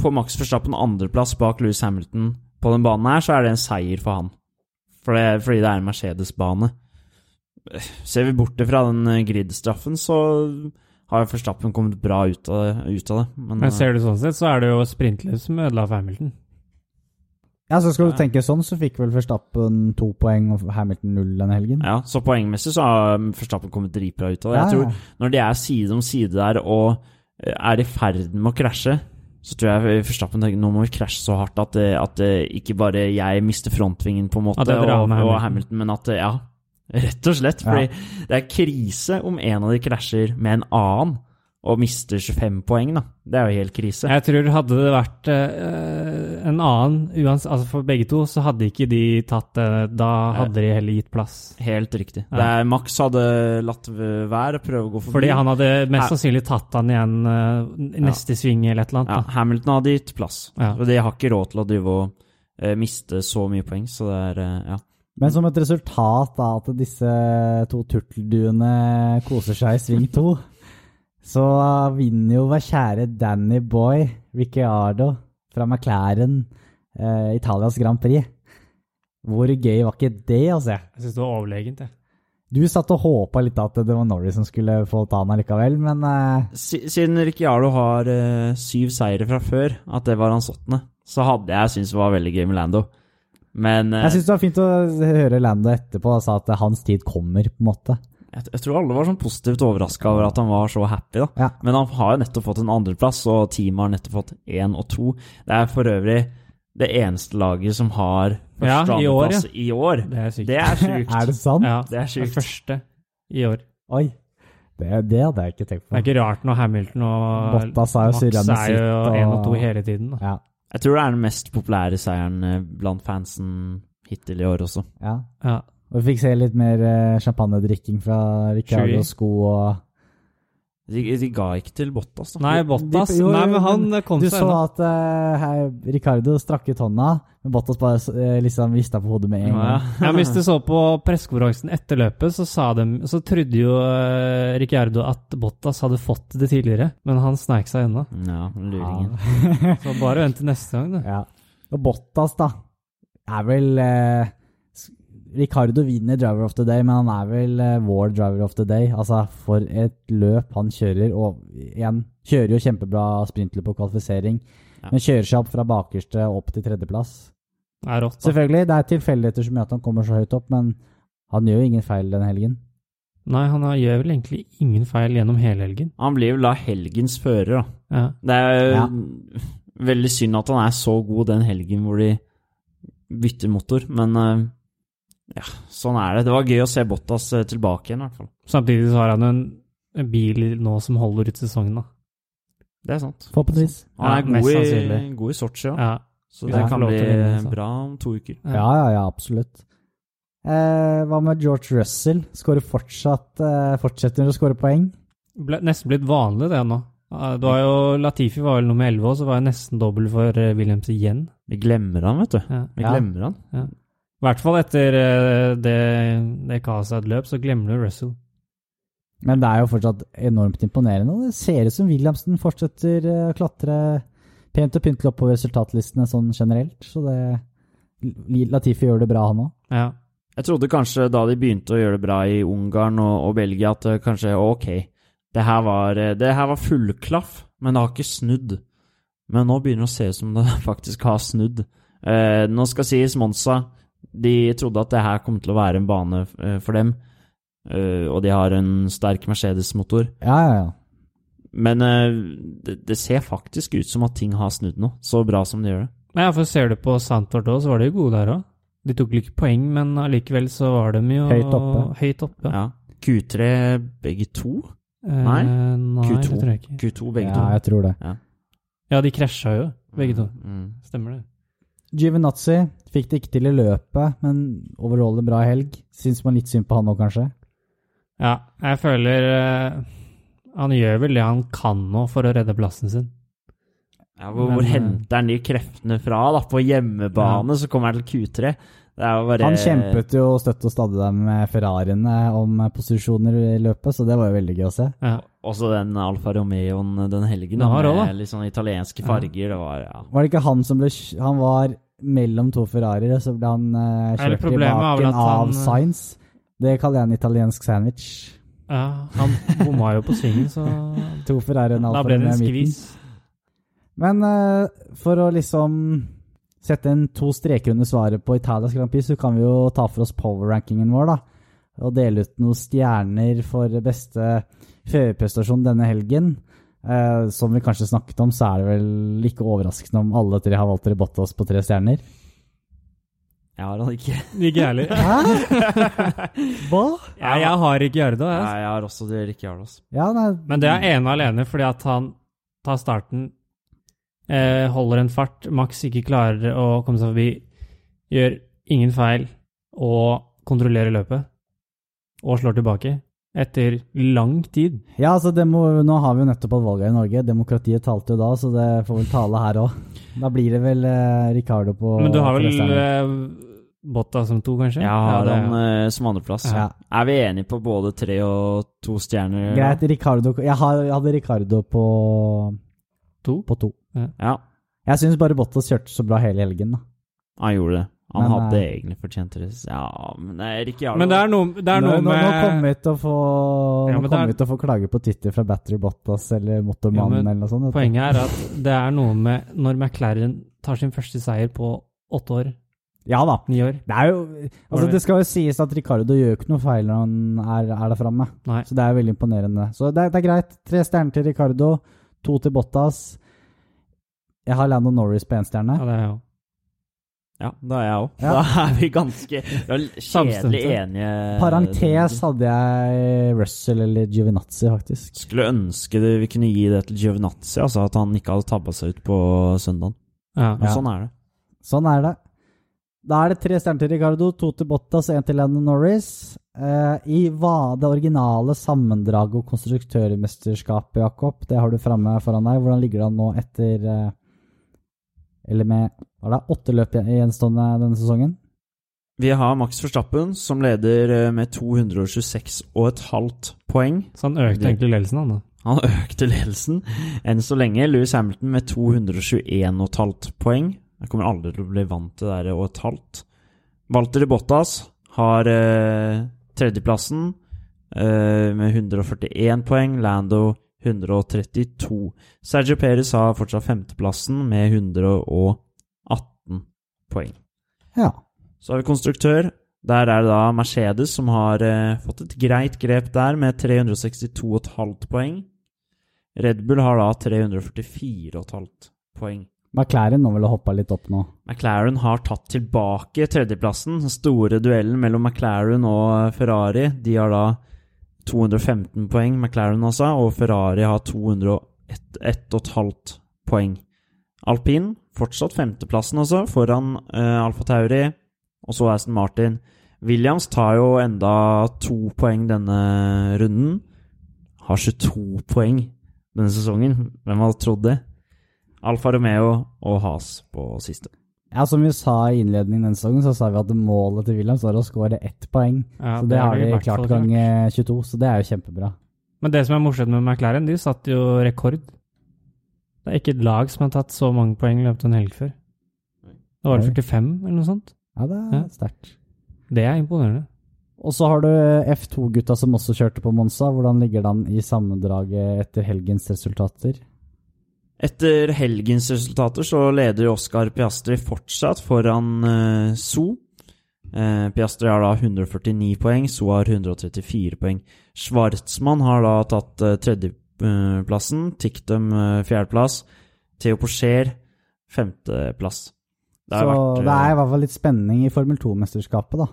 [SPEAKER 2] Får Max Verstappen andreplass bak Louis Hamilton på den banen her, så er det en seier for han. For det, fordi det er en Mercedes-bane. Ser vi bort fra den eh, grid-straffen, så har Verstappen kommet bra ut av det. Ut av det. Men,
[SPEAKER 3] Men
[SPEAKER 2] eh,
[SPEAKER 3] ser du sånn sett, så er det jo sprintløp som ødela for Hamilton.
[SPEAKER 1] Ja, så skal du tenke sånn, så fikk vel Verstappen to poeng og Hamilton null denne helgen.
[SPEAKER 2] ja, så poengmessig så har Verstappen kommet dritbra ut av det. Jeg tror når de er side om side der og er i ferd med å krasje, så tror jeg Forstappen tenker nå må vi krasje så hardt at, at ikke bare jeg mister frontvingen, på en måte, og,
[SPEAKER 3] Hamilton.
[SPEAKER 2] og
[SPEAKER 3] Hamilton.
[SPEAKER 2] Men at ja, rett og slett. Fordi det er krise om en av de krasjer med en annen og mister 25 poeng, da. Det er jo helt krise.
[SPEAKER 3] Jeg tror hadde det vært uh, en annen, uans, altså for begge to, så hadde ikke de tatt det. Da hadde de heller gitt plass.
[SPEAKER 2] Helt riktig.
[SPEAKER 3] Ja.
[SPEAKER 2] Det er Max hadde latt være å prøve å gå forbi.
[SPEAKER 3] Fordi han hadde mest sannsynlig tatt han igjen i neste sving eller et eller
[SPEAKER 2] ja,
[SPEAKER 3] annet. da.
[SPEAKER 2] Hamilton hadde gitt plass.
[SPEAKER 3] Ja.
[SPEAKER 2] Og de har ikke råd til å drive og eh, miste så mye poeng, så det er ja.
[SPEAKER 1] Men som et resultat av at disse to turtelduene koser seg i sving to, så vinner jo vår kjære Danny Boy Ricciardo fra McLaren eh, Italias Grand Prix. Hvor gøy var ikke det å se?
[SPEAKER 3] Jeg syns det var overlegent, jeg.
[SPEAKER 1] Du satt og håpa litt at det var Norris som skulle få ta han likevel, men eh,
[SPEAKER 2] Si- Siden Ricciardo har eh, syv seire fra før, at det var hans åttende, så hadde jeg syntes det var veldig gøy med Lando. Men eh,
[SPEAKER 1] jeg syns det var fint å høre Lando etterpå og sa at hans tid kommer, på en måte.
[SPEAKER 2] Jeg, jeg tror alle var sånn positivt overraska over at han var så happy, da.
[SPEAKER 1] Ja.
[SPEAKER 2] Men han har jo nettopp fått en andreplass, og teamet har nettopp fått én og to. Det er for øvrig det eneste laget som har
[SPEAKER 3] Ja,
[SPEAKER 2] første
[SPEAKER 3] i år,
[SPEAKER 2] ja. i år.
[SPEAKER 3] Det er sykt.
[SPEAKER 2] Det er sykt.
[SPEAKER 1] er det sant?
[SPEAKER 3] ja,
[SPEAKER 2] det er sykt.
[SPEAKER 3] Det første i år.
[SPEAKER 1] Oi. Det, det hadde jeg ikke tenkt på.
[SPEAKER 3] Det er ikke rart når Hamilton og
[SPEAKER 1] Bottas har jo
[SPEAKER 3] Max er jo én og to hele tiden. Da.
[SPEAKER 1] Ja.
[SPEAKER 2] Jeg tror det er den mest populære seieren eh, blant fansen hittil i år også.
[SPEAKER 1] ja.
[SPEAKER 3] Ja.
[SPEAKER 1] Og vi fikk se litt mer eh, champagnedrikking fra
[SPEAKER 3] Ricardo
[SPEAKER 1] og sko og
[SPEAKER 2] De, de ga ikke til Bottas, da.
[SPEAKER 3] Nei, Bottas
[SPEAKER 1] De- jo,
[SPEAKER 3] Nei, men han kom
[SPEAKER 1] Du
[SPEAKER 3] seg
[SPEAKER 1] så
[SPEAKER 3] unna.
[SPEAKER 1] at uh, her, Ricardo strakk ut hånda, men Bottas bare uh, liksom rista på hodet med en
[SPEAKER 2] Ja,
[SPEAKER 1] gang.
[SPEAKER 3] Ja, men Hvis du så på pressekonferansen etter løpet, så, sa de, så trodde jo uh, Ricciardo at Bottas hadde fått det tidligere, men han sneik seg unna.
[SPEAKER 2] ja luringen.
[SPEAKER 1] Ja.
[SPEAKER 3] Så bare vent til neste gang, du.
[SPEAKER 1] ja. Og Bottas, da, er vel eh, s- Ricardo vinner Driver of the Day, men han er vel eh, vår Driver of the Day. Altså, for et løp han kjører. Og igjen, kjører jo kjempebra sprintløp på kvalifisering,
[SPEAKER 2] Ja.
[SPEAKER 1] men kjører seg opp fra bakerste opp til tredjeplass.
[SPEAKER 3] Det er rått. da.
[SPEAKER 1] Selvfølgelig, det er tilfeldigheter som gjør at han kommer så høyt opp, men han gjør jo ingen feil denne helgen.
[SPEAKER 3] Nei, han gjør vel egentlig ingen feil gjennom hele helgen.
[SPEAKER 2] Han blir vel da helgens fører, da.
[SPEAKER 3] Ja.
[SPEAKER 2] Det er
[SPEAKER 1] Ja.
[SPEAKER 2] veldig synd at han er så god den helgen hvor de bytter motor, men eh, ja, sånn er det. Det var gøy å se Bottas eh, tilbake igjen, i hvert fall.
[SPEAKER 3] Samtidig så har han en, en bil nå som holder ut sesongen, da.
[SPEAKER 2] Det er sant.
[SPEAKER 1] Forhåpentligvis.
[SPEAKER 2] Han er
[SPEAKER 3] Ja,
[SPEAKER 2] god, i, god i Sotsji, ja.
[SPEAKER 3] Ja.
[SPEAKER 2] så det
[SPEAKER 3] ja,
[SPEAKER 2] kan bli
[SPEAKER 3] vinne,
[SPEAKER 2] bra om to uker.
[SPEAKER 1] Ja, ja, ja, absolutt. Eh, hva med George Russell? Skårer fortsatt eh, Fortsetter å skåre poeng?
[SPEAKER 3] Ble, nesten blitt vanlig, det nå. Ja, Det var jo, Latifi var vel nummer 11 og så var jeg nesten dobbel for eh, Williams igjen.
[SPEAKER 2] Vi glemmer han, vet du.
[SPEAKER 3] Ja.
[SPEAKER 2] Vi
[SPEAKER 1] Ja.
[SPEAKER 2] glemmer han.
[SPEAKER 3] I hvert fall etter eh, det, det kaoset et løp, så glemmer du Russell.
[SPEAKER 1] Men det er jo fortsatt enormt imponerende. Det ser ut som Williamsen fortsetter eh, å klatre pent og pyntelig oppover resultatlistene sånn generelt. Så det Latifi gjør det bra, han òg.
[SPEAKER 3] Ja.
[SPEAKER 2] Jeg trodde kanskje da de begynte å gjøre det bra i Ungarn og, og Belgia, at eh, kanskje ok, det her var, det her var fullklaff, men det har ikke snudd. Men nå begynner det å se ut som det faktisk har snudd. Eh, nå skal sies Monza De trodde at det her kom til å være en bane eh, for dem, eh, og de har en sterk Mercedes-motor.
[SPEAKER 1] Ja, ja, ja.
[SPEAKER 2] Men eh, det, det ser faktisk ut som at ting har snudd nå, så bra som de gjør det.
[SPEAKER 3] Ja, for ser du på Santort òg, så var de jo gode der òg. De tok ikke poeng, men allikevel så var de jo
[SPEAKER 1] Høyt oppe.
[SPEAKER 3] Høyt oppe.
[SPEAKER 2] Ja. Q3 begge to?
[SPEAKER 3] Eh,
[SPEAKER 2] Nei,
[SPEAKER 3] nei
[SPEAKER 2] Q2.
[SPEAKER 3] det tror jeg ikke.
[SPEAKER 2] Q2 begge
[SPEAKER 1] ja,
[SPEAKER 2] to.
[SPEAKER 1] jeg tror det.
[SPEAKER 3] Ja, de krasja jo, begge to.
[SPEAKER 2] Mm.
[SPEAKER 3] Stemmer det.
[SPEAKER 1] Giovinazzi fikk det ikke til i løpet, men overall en bra helg. Syns man litt synd på han nå, kanskje.
[SPEAKER 3] Ja, jeg føler uh, Han gjør vel det han kan nå for å redde plassen sin.
[SPEAKER 2] Ja, hvor,
[SPEAKER 3] Men,
[SPEAKER 2] hvor
[SPEAKER 3] eh,
[SPEAKER 2] henter han de kreftene fra? da? På hjemmebane så kommer han til Q3. Det er bare
[SPEAKER 1] Han kjempet jo støtt og stadig der med Ferrariene om posisjoner i løpet, så det var jo veldig gøy å se.
[SPEAKER 3] Ja.
[SPEAKER 2] Også den Alfa Romeoen den helgen,
[SPEAKER 3] Den
[SPEAKER 2] da,
[SPEAKER 3] har
[SPEAKER 2] med
[SPEAKER 3] også,
[SPEAKER 2] litt sånn italienske farger. Det var, ja.
[SPEAKER 1] Var det ikke han som ble Han var mellom to Ferrarier, så ble han
[SPEAKER 3] uh,
[SPEAKER 1] kjørt i baken
[SPEAKER 3] han-
[SPEAKER 1] av Science. Det kaller jeg en italiensk sandwich.
[SPEAKER 3] ja, han bomma jo på svingen, så
[SPEAKER 1] To Ferrarier og en Alfa Romeo i midten. Men uh, for å liksom sette en to streker under svaret på Italias Grand Prix, så kan vi jo ta for oss power-rankingen vår, da. Og dele ut noen stjerner for beste førerprestasjon denne helgen. Eh, som vi kanskje snakket om, så er det vel ikke overraskende om alle tre har valgt oss på tre stjerner.
[SPEAKER 2] Jeg har han ikke.
[SPEAKER 3] Ikke jeg heller.
[SPEAKER 1] Hæ? Hva?
[SPEAKER 3] Ja, jeg har ikke Jardo, jeg.
[SPEAKER 2] Nei, jeg har også det Rikke
[SPEAKER 1] Ja, nei,
[SPEAKER 3] Men det er ene alene fordi at han tar starten, eh, holder en fart, Max ikke klarer å komme seg forbi, gjør ingen feil og kontrollerer løpet, og slår tilbake. Etter lang tid.
[SPEAKER 1] Ja, altså demo, Nå har vi jo nettopp hatt valget i Norge. Demokratiet talte jo da, så det får vel tale her òg. Da blir det vel eh, Ricardo på
[SPEAKER 3] Men du har vel eh, Botta som to, kanskje?
[SPEAKER 2] Jeg har
[SPEAKER 3] ja,
[SPEAKER 2] han eh, som andreplass.
[SPEAKER 1] Ja.
[SPEAKER 2] Er vi enige på både tre og to stjerner?
[SPEAKER 1] Greit, Ricardo Jeg, har, jeg hadde Ricardo på
[SPEAKER 3] To?
[SPEAKER 1] På to.
[SPEAKER 2] Ja,
[SPEAKER 1] Jeg syns bare Bottas kjørte så bra hele helgen. da.
[SPEAKER 2] han gjorde det. Han
[SPEAKER 1] Men,
[SPEAKER 2] hadde
[SPEAKER 1] eh,
[SPEAKER 2] egentlig fortjent det. Ja, men det er ikke jævlig.
[SPEAKER 3] Men det er noe, det er noe
[SPEAKER 1] nå,
[SPEAKER 3] med
[SPEAKER 1] nå kommer vi til å få
[SPEAKER 3] Ja,
[SPEAKER 1] Nå kommer
[SPEAKER 3] er-
[SPEAKER 1] vi til å få klage på Titti fra Battery Bottas eller Motormannen
[SPEAKER 3] Ja,
[SPEAKER 1] eller noe sånt.
[SPEAKER 3] Poenget er at det er noe med når McLaren tar sin første seier på åtte år,
[SPEAKER 1] Ja da.
[SPEAKER 3] ni år
[SPEAKER 1] Det er jo Altså, det skal jo sies at Ricardo gjør ikke noe feil når han er, er der framme. Så det er veldig imponerende. Så det, er- det er greit. Tre stjerner til Ricardo, to til Bottas. Jeg har Lando Norris på én stjerne.
[SPEAKER 3] Ja, det er jo
[SPEAKER 2] Ja, da er jeg òg.
[SPEAKER 1] Ja.
[SPEAKER 2] Da er vi ganske kjedelig enige.
[SPEAKER 1] Parentes hadde jeg Russell eller Giovinazzi, faktisk.
[SPEAKER 2] Skulle ønske det, vi kunne gi det til Giovinazzi, altså at han ikke hadde tabba seg ut på søndagen.
[SPEAKER 3] ja.
[SPEAKER 2] Men
[SPEAKER 1] Ja.
[SPEAKER 2] sånn er det.
[SPEAKER 1] Sånn er det. Da er det tre stjerner til Ricardo, to til Bottas og én til Lennon Norris. Eh, I hva det originale sammendraget og konstruktørmesterskapet, Jakob, det har du framme foran deg. Hvordan ligger det an nå etter eh, Eller med hva er det, åtte løp gjenstående denne sesongen?
[SPEAKER 2] Vi har Max Forstappen, som leder eh, med 226,5 poeng.
[SPEAKER 3] Så han økte egentlig ledelsen, han da.
[SPEAKER 2] Han økte ledelsen enn så lenge. Lewis Hamilton med 221,5 poeng. Jeg kommer aldri til å bli vant til det der og et halvt. Walter Bottas har eh, tredjeplassen eh, med 141 poeng. Lando 132. Sergio Perez har fortsatt femteplassen med 118 poeng.
[SPEAKER 1] Ja.
[SPEAKER 2] Så har vi konstruktør. Der er det da Mercedes som har eh, fått et greit grep der, med 362,5 poeng. Red Bull har da 344,5 poeng.
[SPEAKER 1] McLaren nå vil ha hoppa litt opp nå.
[SPEAKER 2] McLaren har tatt tilbake tredjeplassen. Den store duellen mellom McLaren og Ferrari. De har da 215 poeng, McLaren altså, og Ferrari har 201,5 poeng. Alpin fortsatt femteplassen, altså, foran uh, Alfa Tauri, og så Aston Martin. Williams tar jo enda to poeng denne runden. Har 22 poeng denne sesongen. Hvem hadde trodd det? Alfa Romeo og Has på siste.
[SPEAKER 1] Ja, Som vi sa i innledningen denne sesongen, så sa vi at målet til Williams var å skåre ett poeng.
[SPEAKER 3] Ja,
[SPEAKER 1] så det, har
[SPEAKER 3] i
[SPEAKER 1] de klart gang eh, 22, så det er jo kjempebra.
[SPEAKER 3] Men det som er morsomt med McLaren, de satte jo rekord. Det er ikke et lag som har tatt så mange poeng i løpet av en helg før. Det var det 45, eller noe sånt?
[SPEAKER 1] Ja, det er
[SPEAKER 3] Ja.
[SPEAKER 1] sterkt.
[SPEAKER 3] Det er imponerende.
[SPEAKER 1] Og så har du F2-gutta som også kjørte på Monza. Hvordan ligger den i sammendraget etter helgens resultater?
[SPEAKER 2] Etter helgens resultater så leder Oskar Piastri fortsatt foran uh, So. Eh, Piastri har da 149 poeng, So har 134 poeng. Schwartzmann har da tatt eh, tredjeplassen, Tiktum eh, fjerdeplass, Theo Porcher femteplass.
[SPEAKER 1] Det så vært, det er i hvert fall litt spenning i Formel 2-mesterskapet, da.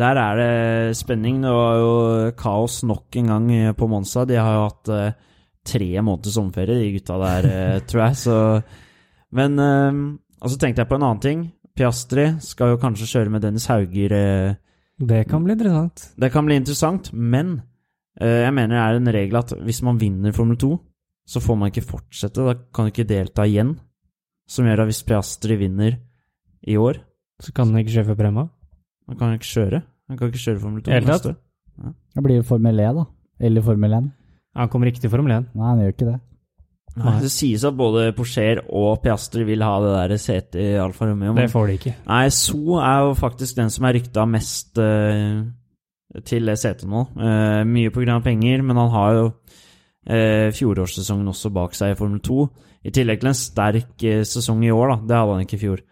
[SPEAKER 2] Der er det spenning. Det var jo kaos nok en gang på Monza. De har jo hatt uh, tre måneders sommerferie, de gutta der, uh, tror jeg. Så Men uh, Og så tenkte jeg på en annen ting. Piastri skal jo kanskje kjøre med Dennis Hauger.
[SPEAKER 3] det kan bli interessant.
[SPEAKER 2] Det kan bli interessant, men jeg mener det er en regel at hvis man vinner Formel 2, så får man ikke fortsette. Da kan du ikke delta igjen. Som gjør at hvis Piastri vinner i år
[SPEAKER 3] Så kan han ikke kjøre for Prema?
[SPEAKER 2] Han kan ikke kjøre. Han kan ikke kjøre Formel 2
[SPEAKER 3] Helt
[SPEAKER 2] neste år.
[SPEAKER 1] Ja. Det blir Formel E, da. Eller Formel 1.
[SPEAKER 3] Han kommer ikke til Formel 1.
[SPEAKER 1] Nei, han gjør ikke det.
[SPEAKER 2] Nei, Det sies at både Porcher og Piastri vil ha det der setet i Alfa Romeo.
[SPEAKER 3] Det får de ikke.
[SPEAKER 2] Nei, So er jo faktisk den som er rykta mest uh, til setet nå. Eh, mye pga. penger, men han har jo eh, fjorårssesongen også bak seg i Formel 2. I tillegg til en sterk sesong i år, da. Det hadde han ikke i fjor.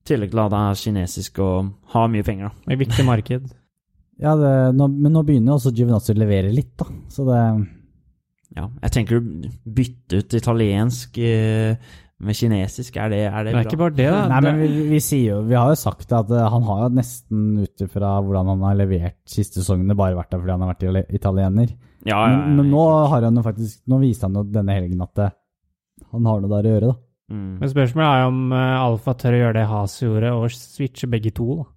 [SPEAKER 2] I tillegg til at han er kinesisk og har mye penger, da.
[SPEAKER 3] Et viktig marked.
[SPEAKER 1] ja, det, nå, men nå begynner også Giovinazzi å levere litt, da. Så det
[SPEAKER 2] Ja, jeg tenker du bytte ut italiensk med kinesisk, er det, er det,
[SPEAKER 3] det er
[SPEAKER 2] bra?
[SPEAKER 3] ikke bare det, da.
[SPEAKER 1] Nei, men vi, vi, sier jo, vi har jo sagt at han har jo nesten ut ifra hvordan han har levert siste sesongene, bare vært der fordi han har vært italiener.
[SPEAKER 2] Ja, ja, ja,
[SPEAKER 1] men, men nå har han jo faktisk Nå viste han jo denne helgen at det, han har noe der å gjøre, da.
[SPEAKER 3] Mm. Men spørsmålet er om uh, Alfa tør å gjøre det Has gjorde, og switche begge to, da.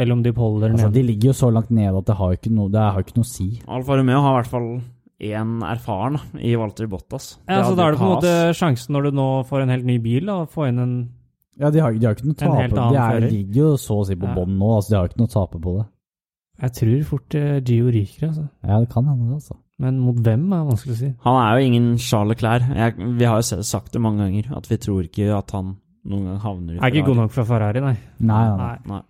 [SPEAKER 3] Eller om de holder
[SPEAKER 1] altså,
[SPEAKER 3] ned.
[SPEAKER 1] De ligger jo så langt nede at det har ikke noe, det har ikke noe å si.
[SPEAKER 2] Alfa Romeo har i hvert fall én erfaren i Walter Bottas.
[SPEAKER 3] Ja, så da er det på en måte sjansen når du nå får en helt ny bil, da, å få inn en
[SPEAKER 1] Ja, de har, de har ikke noe å tape på. De er, ligger jo så å si på ja. bånn nå, altså de har ikke noe å tape på det.
[SPEAKER 3] Jeg tror fort uh, Gio ryker, altså.
[SPEAKER 1] Ja, det kan hende, altså.
[SPEAKER 3] Men mot hvem er vanskelig å si.
[SPEAKER 2] Han er jo ingen Charles Leclerc. Jeg, vi har jo sagt det mange ganger, at vi tror ikke at han noen gang havner i
[SPEAKER 3] Ferrari. Er ikke god nok for Ferrari, nei.
[SPEAKER 1] Nei, nei. nei. nei.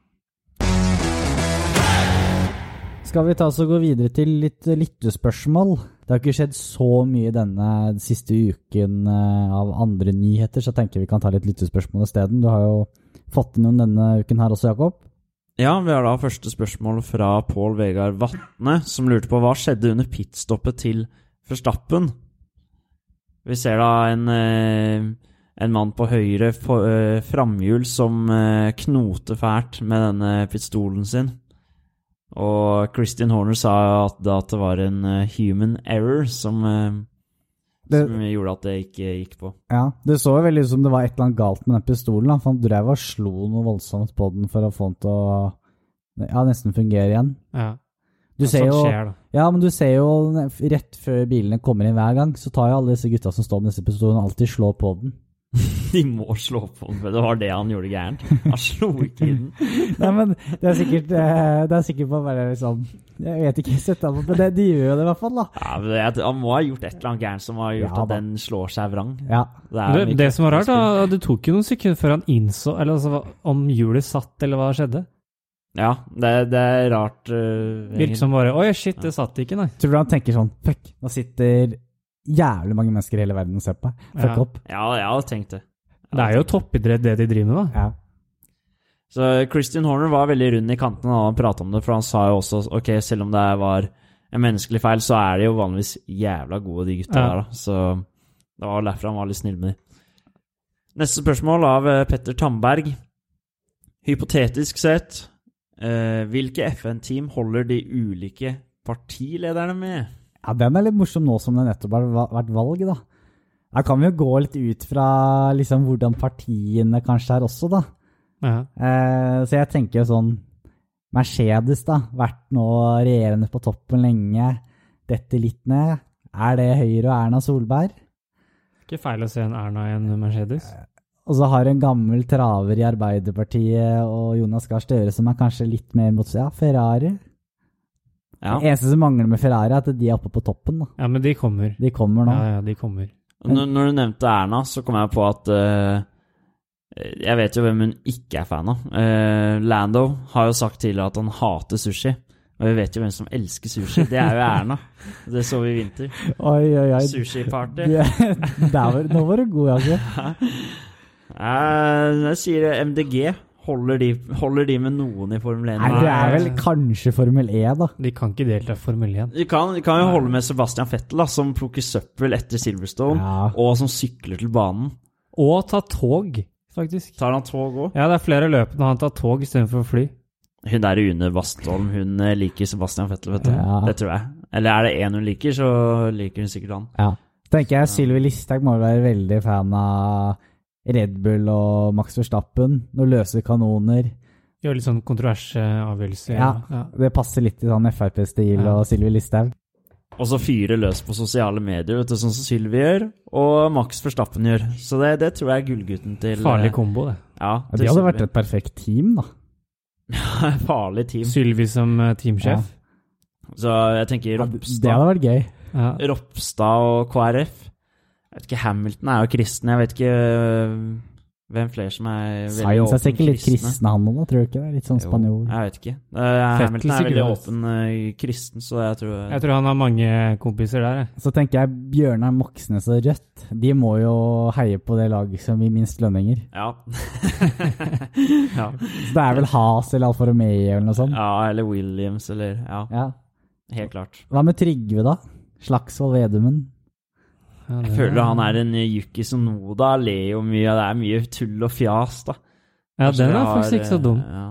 [SPEAKER 1] Skal vi ta oss og gå videre til litt lyttespørsmål? Det har ikke skjedd så mye denne siste uken av andre nyheter, så jeg tenker vi kan ta litt lyttespørsmål isteden. Du har jo fått inn noen denne uken her også, Jakob.
[SPEAKER 2] Ja, vi har da første spørsmål fra Pål Vegard Vatne, som lurte på hva skjedde under pitstoppet til Verstappen. Vi ser da en, en mann på høyre framhjul som knoter fælt med denne pistolen sin. Og Christian Horner sa at, at det var en human error som, det, som gjorde at det ikke gikk på.
[SPEAKER 1] Ja, Det så veldig ut som det var et eller annet galt med den pistolen. For Han drev og slo noe voldsomt på den for å få den til å ja, nesten fungere igjen.
[SPEAKER 3] Ja.
[SPEAKER 1] Du ser jo, ja, men du ser jo rett før bilene kommer inn hver gang, så tar jo alle disse gutta som står med disse pistolene, alltid slå på den.
[SPEAKER 2] De må slå på den, for det var det han gjorde gærent. Han slo ikke i den.
[SPEAKER 1] Nei, men det er sikkert Det er sikkert bare være liksom Jeg vet ikke, sett an men det, de gjør jo det i hvert fall, da.
[SPEAKER 2] Ja, men det, Han må ha gjort et eller annet gærent som har gjort ja, at den slår seg vrang.
[SPEAKER 1] Ja.
[SPEAKER 3] Det, det, det som var rart, da, det tok jo noen sekunder før han innså Eller altså, om hjulet satt, eller hva skjedde.
[SPEAKER 2] Ja, det, det er rart. Uh,
[SPEAKER 3] Virker som bare Oi, shit, det satt ikke, nei.
[SPEAKER 1] Tror du han tenker sånn Fuck, nå sitter jævlig mange mennesker i hele verden ser på. Fuck
[SPEAKER 2] ja.
[SPEAKER 1] opp.
[SPEAKER 2] Ja, jeg har tenkt det.
[SPEAKER 3] Det er jo toppidrett, det de driver med, da.
[SPEAKER 1] Ja.
[SPEAKER 2] Så Christian Horner var veldig rund i kantene da han pratet om det, for han sa jo også ok, selv om det var en menneskelig feil, så er de jo vanligvis jævla gode, de gutta ja. der, da. Så det var derfor han var litt snill med dem. Neste spørsmål av Petter Tamberg. Hypotetisk sett, eh, hvilke FN-team holder de ulike partilederne med?
[SPEAKER 1] Ja, Den er litt morsom nå som det nettopp har vært valg, da. Da kan vi jo gå litt ut fra liksom hvordan partiene kanskje er også, da.
[SPEAKER 3] Ja.
[SPEAKER 1] Eh, så jeg tenker jo sånn Mercedes, da. Vært nå regjerende på toppen lenge. Detter litt ned. Er det Høyre og Erna Solberg?
[SPEAKER 3] Ikke feil å se en Erna i en Mercedes.
[SPEAKER 1] Og så har du en gammel traver i Arbeiderpartiet og Jonas Gahr Støre som er kanskje litt mer mot ja, Ferrari.
[SPEAKER 2] Ja.
[SPEAKER 1] Det eneste som mangler med Ferrari, er at de er oppe på toppen. da.
[SPEAKER 3] Ja, men de kommer.
[SPEAKER 1] De kommer nå.
[SPEAKER 3] Ja, ja, de kommer.
[SPEAKER 2] Når, når, du nevnte Erna, så kom jeg på at uh, Eh, Jeg vet jo hvem hun ikke er fan av. Uh, Lando har jo sagt tidligere at han hater sushi. Og vi vet jo hvem som elsker sushi. Det er jo Erna. Det så vi i vinter.
[SPEAKER 1] Oi, oi, oi.
[SPEAKER 2] Sushi-party.
[SPEAKER 1] Det- Der var, nå var du god, Jakob.
[SPEAKER 2] Eh, Jeg sier MDG. Holder de, holder de med noen i Formel 1?
[SPEAKER 1] Nei, det er vel kanskje Formel E, da.
[SPEAKER 3] De kan ikke delta i Formel 1.
[SPEAKER 2] De kan, de kan jo holde med Sebastian Fettel, da, som plukker søppel etter Silverstone,
[SPEAKER 1] Ja.
[SPEAKER 2] og som sykler til banen.
[SPEAKER 3] Og ta tog, faktisk.
[SPEAKER 2] Tar han tog òg?
[SPEAKER 3] Ja, det er flere løp når han tar tog istedenfor fly.
[SPEAKER 2] Hun der Une Bastholm, hun eh, liker Sebastian Fettel, vet du.
[SPEAKER 1] Ja.
[SPEAKER 2] Det tror jeg. Eller er det én hun liker, så liker hun sikkert han.
[SPEAKER 1] Ja. Tenker jeg Sylvi Listhaug må være veldig fan av Red Bull og Max Verstappen. Noen løse kanoner.
[SPEAKER 3] Gjør litt sånn kontroversavgjørelser. Ja,
[SPEAKER 1] Ja. Det passer litt i sånn Frp-stil
[SPEAKER 3] Ja.
[SPEAKER 1] og Sylvi Listhaug.
[SPEAKER 2] Og så fyre løs på sosiale medier, vet du, sånn som Sylvi gjør, og Max Verstappen gjør. Så det, det tror jeg er gullgutten til
[SPEAKER 3] Farlig
[SPEAKER 2] eh,
[SPEAKER 3] kombo, det.
[SPEAKER 2] Ja,
[SPEAKER 1] Ja, de hadde vært et perfekt team, da.
[SPEAKER 2] farlig team.
[SPEAKER 3] Sylvi som teamsjef? Ja.
[SPEAKER 2] Så jeg tenker
[SPEAKER 1] Ja, Det hadde vært gøy.
[SPEAKER 3] Ja.
[SPEAKER 2] Ropstad og KrF. Jeg vet ikke, Hamilton er jo kristen. Jeg vet ikke øh, hvem flere som er veldig
[SPEAKER 1] Science er
[SPEAKER 2] åpen
[SPEAKER 1] sikkert litt
[SPEAKER 2] kristne.
[SPEAKER 1] han òg, tror du ikke det? Litt sånn
[SPEAKER 2] Jo,
[SPEAKER 1] spanjol.
[SPEAKER 2] Jeg vet ikke. Uh, Hamilton er veldig åpen uh, kristen, så jeg tror
[SPEAKER 3] Jeg tror han har mange kompiser der, jeg.
[SPEAKER 1] Så tenker jeg Bjørnar Moxnes og Rødt, de må jo heie på det laget som gir minst lønninger.
[SPEAKER 2] Ja. ja.
[SPEAKER 1] Så det er vel Has eller Alfa Romeo eller noe sånt?
[SPEAKER 2] ja, eller Williams, eller Ja,
[SPEAKER 1] Ja.
[SPEAKER 2] helt klart.
[SPEAKER 1] Hva med Trygve, da? Slagsvold Vedumen?
[SPEAKER 3] Ja,
[SPEAKER 2] Jeg føler han er en Yuki Sonoda, ler jo mye, det er mye tull og fjas, da.
[SPEAKER 3] Ja,
[SPEAKER 2] Kanskje
[SPEAKER 3] den er
[SPEAKER 2] har,
[SPEAKER 3] faktisk ikke så
[SPEAKER 2] eh,
[SPEAKER 3] dum.
[SPEAKER 2] Ja.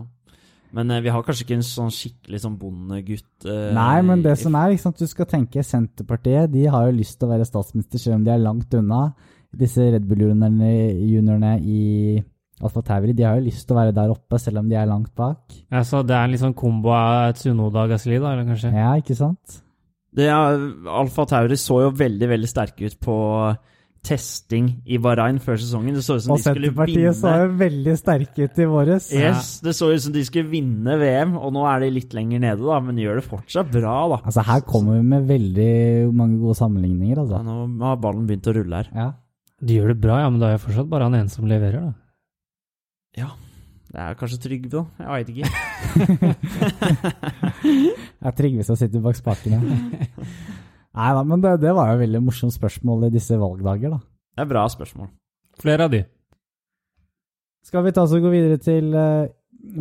[SPEAKER 2] Men eh, vi har kanskje ikke en sånn skikkelig sånn bondegutt eh,
[SPEAKER 1] Nei, men det som er, liksom, du skal tenke Senterpartiet, de har jo lyst til å være statsminister selv om de er langt unna. Disse Red Bull-juniorene juniorene i Alfa Tauri, de har jo lyst til å være der oppe selv om de er langt bak.
[SPEAKER 3] Ja, så det er en litt sånn kombo av Tsunoda og Gasli, da, eller kanskje?
[SPEAKER 1] Ja, ikke sant?
[SPEAKER 2] Det Alfa Tauri så jo veldig, veldig sterke ut på testing i Bahrain før sesongen. Det så ut som
[SPEAKER 1] Og
[SPEAKER 2] de skulle
[SPEAKER 1] Senterpartiet så jo veldig sterke ut i våres.
[SPEAKER 2] Yes, det så ut som de skulle vinne VM, og nå er de litt lenger nede, da, men de gjør det fortsatt bra, da.
[SPEAKER 1] Altså, her kommer vi med veldig mange gode sammenligninger,
[SPEAKER 2] Ja,
[SPEAKER 1] altså.
[SPEAKER 2] nå har ballen begynt å rulle her.
[SPEAKER 1] Ja.
[SPEAKER 3] De gjør det bra, ja, men da er jo fortsatt bare han ene som leverer, da.
[SPEAKER 2] Ja, det er kanskje Trygve, da. Jeg veit ikke.
[SPEAKER 1] Det er Trygve som sitter bak spakene. Nei da, men det, det var jo veldig morsomt spørsmål i disse valgdager, da.
[SPEAKER 2] Det er bra spørsmål.
[SPEAKER 3] Flere av de.
[SPEAKER 1] Skal vi ta oss og gå videre til uh,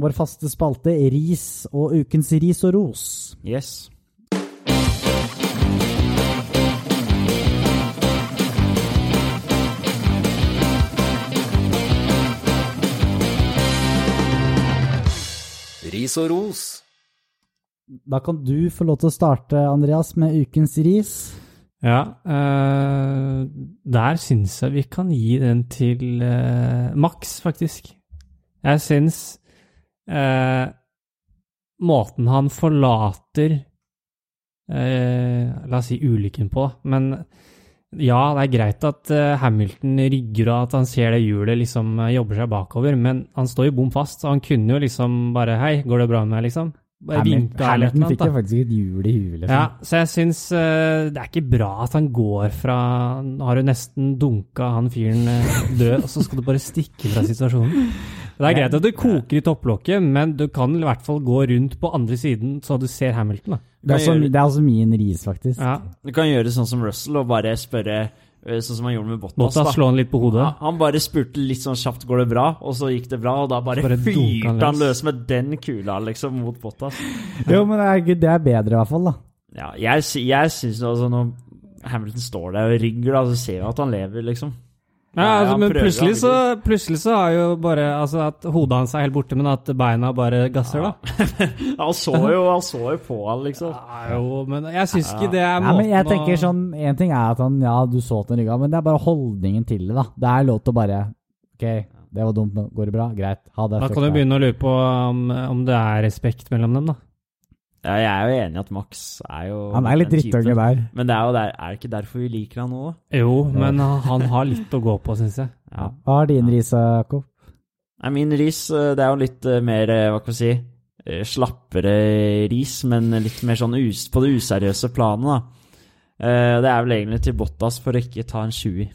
[SPEAKER 1] vår faste spalte Ris og ukens ris og ros?
[SPEAKER 2] Yes.
[SPEAKER 4] Ris og ros.
[SPEAKER 1] Da kan du få lov til å starte, Andreas, med ukens ris.
[SPEAKER 3] Ja, øh, der syns jeg vi kan gi den til øh, Max, faktisk. Jeg syns øh, måten han forlater eh, La oss si ulykken på, men ja, det er greit at eh, Hamilton rygger og at han ser det hjulet liksom eh, jobber seg bakover, men han står jo bom fast, så han kunne jo liksom bare Hei, går det bra med meg, liksom? Bare
[SPEAKER 1] Hamilton, Hamilton fikk jo faktisk et hjul i huet, liksom.
[SPEAKER 3] Ja, så jeg syns uh, det er ikke bra at han går fra Nå har du nesten dunka han fyren død, og så skal du bare stikke fra situasjonen. Det er greit at du koker i topplokket, men du kan i hvert fall gå rundt på andre siden så du ser Hamilton. da.
[SPEAKER 1] Det er, også, det er også min ris, faktisk.
[SPEAKER 3] Ja,
[SPEAKER 2] Du kan gjøre sånn som Russell og bare spørre eh, sånn som han gjorde med Bottas.
[SPEAKER 3] Bottas slå han litt på hodet.
[SPEAKER 2] Ja, han bare spurte litt sånn kjapt 'går det bra', og så gikk det bra, og da bare,
[SPEAKER 3] Bare
[SPEAKER 2] fyrte
[SPEAKER 3] han løs.
[SPEAKER 2] med den kula, liksom, mot Bottas.
[SPEAKER 1] Jo, men det er, bedre, i hvert fall, da.
[SPEAKER 2] Ja, jeg, jeg syns altså når Hamilton står der og rygger, da, så ser vi at han lever, liksom.
[SPEAKER 3] Ja,
[SPEAKER 2] Ja,
[SPEAKER 3] altså, men plutselig så, plutselig så har jo bare altså at hodet hans er helt borte, men at beina bare gasser, da.
[SPEAKER 2] Han så jo, han så jo på han, liksom.
[SPEAKER 3] Ja, jo, men jeg syns ikke det er
[SPEAKER 1] Ja,
[SPEAKER 3] måten
[SPEAKER 1] men jeg
[SPEAKER 3] å-
[SPEAKER 1] tenker sånn, En ting er at han Ja, du så til den rygga, men det er bare holdningen til det, da. Det er lov til å bare Ok, det var dumt, men går det bra? Greit. Ha det.
[SPEAKER 3] Da kan du begynne å lure på om, om det er respekt mellom dem, da.
[SPEAKER 2] Ja, jeg er jo enig i at Max er jo
[SPEAKER 1] Han er litt drittunge der.
[SPEAKER 2] Men det er jo der, er det ikke derfor vi liker han nå.
[SPEAKER 3] Jo, men han har litt å gå på, syns jeg.
[SPEAKER 2] Ja.
[SPEAKER 1] Hva er din ris, Jakob?
[SPEAKER 2] Nei, min ris, eh, det er jo litt eh, mer, eh, hva skal vi si, slappere ris, men litt mer sånn us på det useriøse planet, da. Eh, Det er vel egentlig til Bottas for å ikke ta en 20.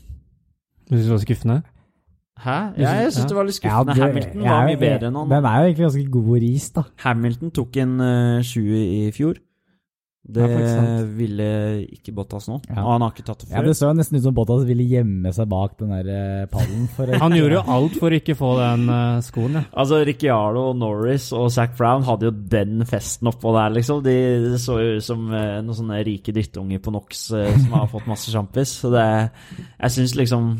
[SPEAKER 3] Du syns det var skuffende?
[SPEAKER 2] Hæ? Ja, jeg syns det var litt skuffende.
[SPEAKER 1] det-
[SPEAKER 2] Hamilton var mye bedre enn han.
[SPEAKER 1] Den er jo egentlig ganske god ris, da.
[SPEAKER 2] Hamilton tok en uh, 20 i fjor. Det
[SPEAKER 3] Ja,
[SPEAKER 2] ville ikke Bottas nå.
[SPEAKER 1] Ja.
[SPEAKER 2] Og han har ikke tatt det
[SPEAKER 1] Ja,
[SPEAKER 2] før.
[SPEAKER 1] Det så nesten ut som Bottas ville gjemme seg bak den der eh, pallen. For
[SPEAKER 3] Han gjorde jo alt for å ikke få den uh, skoen, ja.
[SPEAKER 2] Altså, Ricciardo, Norris og Zac Brown hadde jo den festen oppå der, liksom. De så jo ut som uh, noen sånne rike drittunger på NOx uh, som har fått masse sjampis. Så det Jeg syns liksom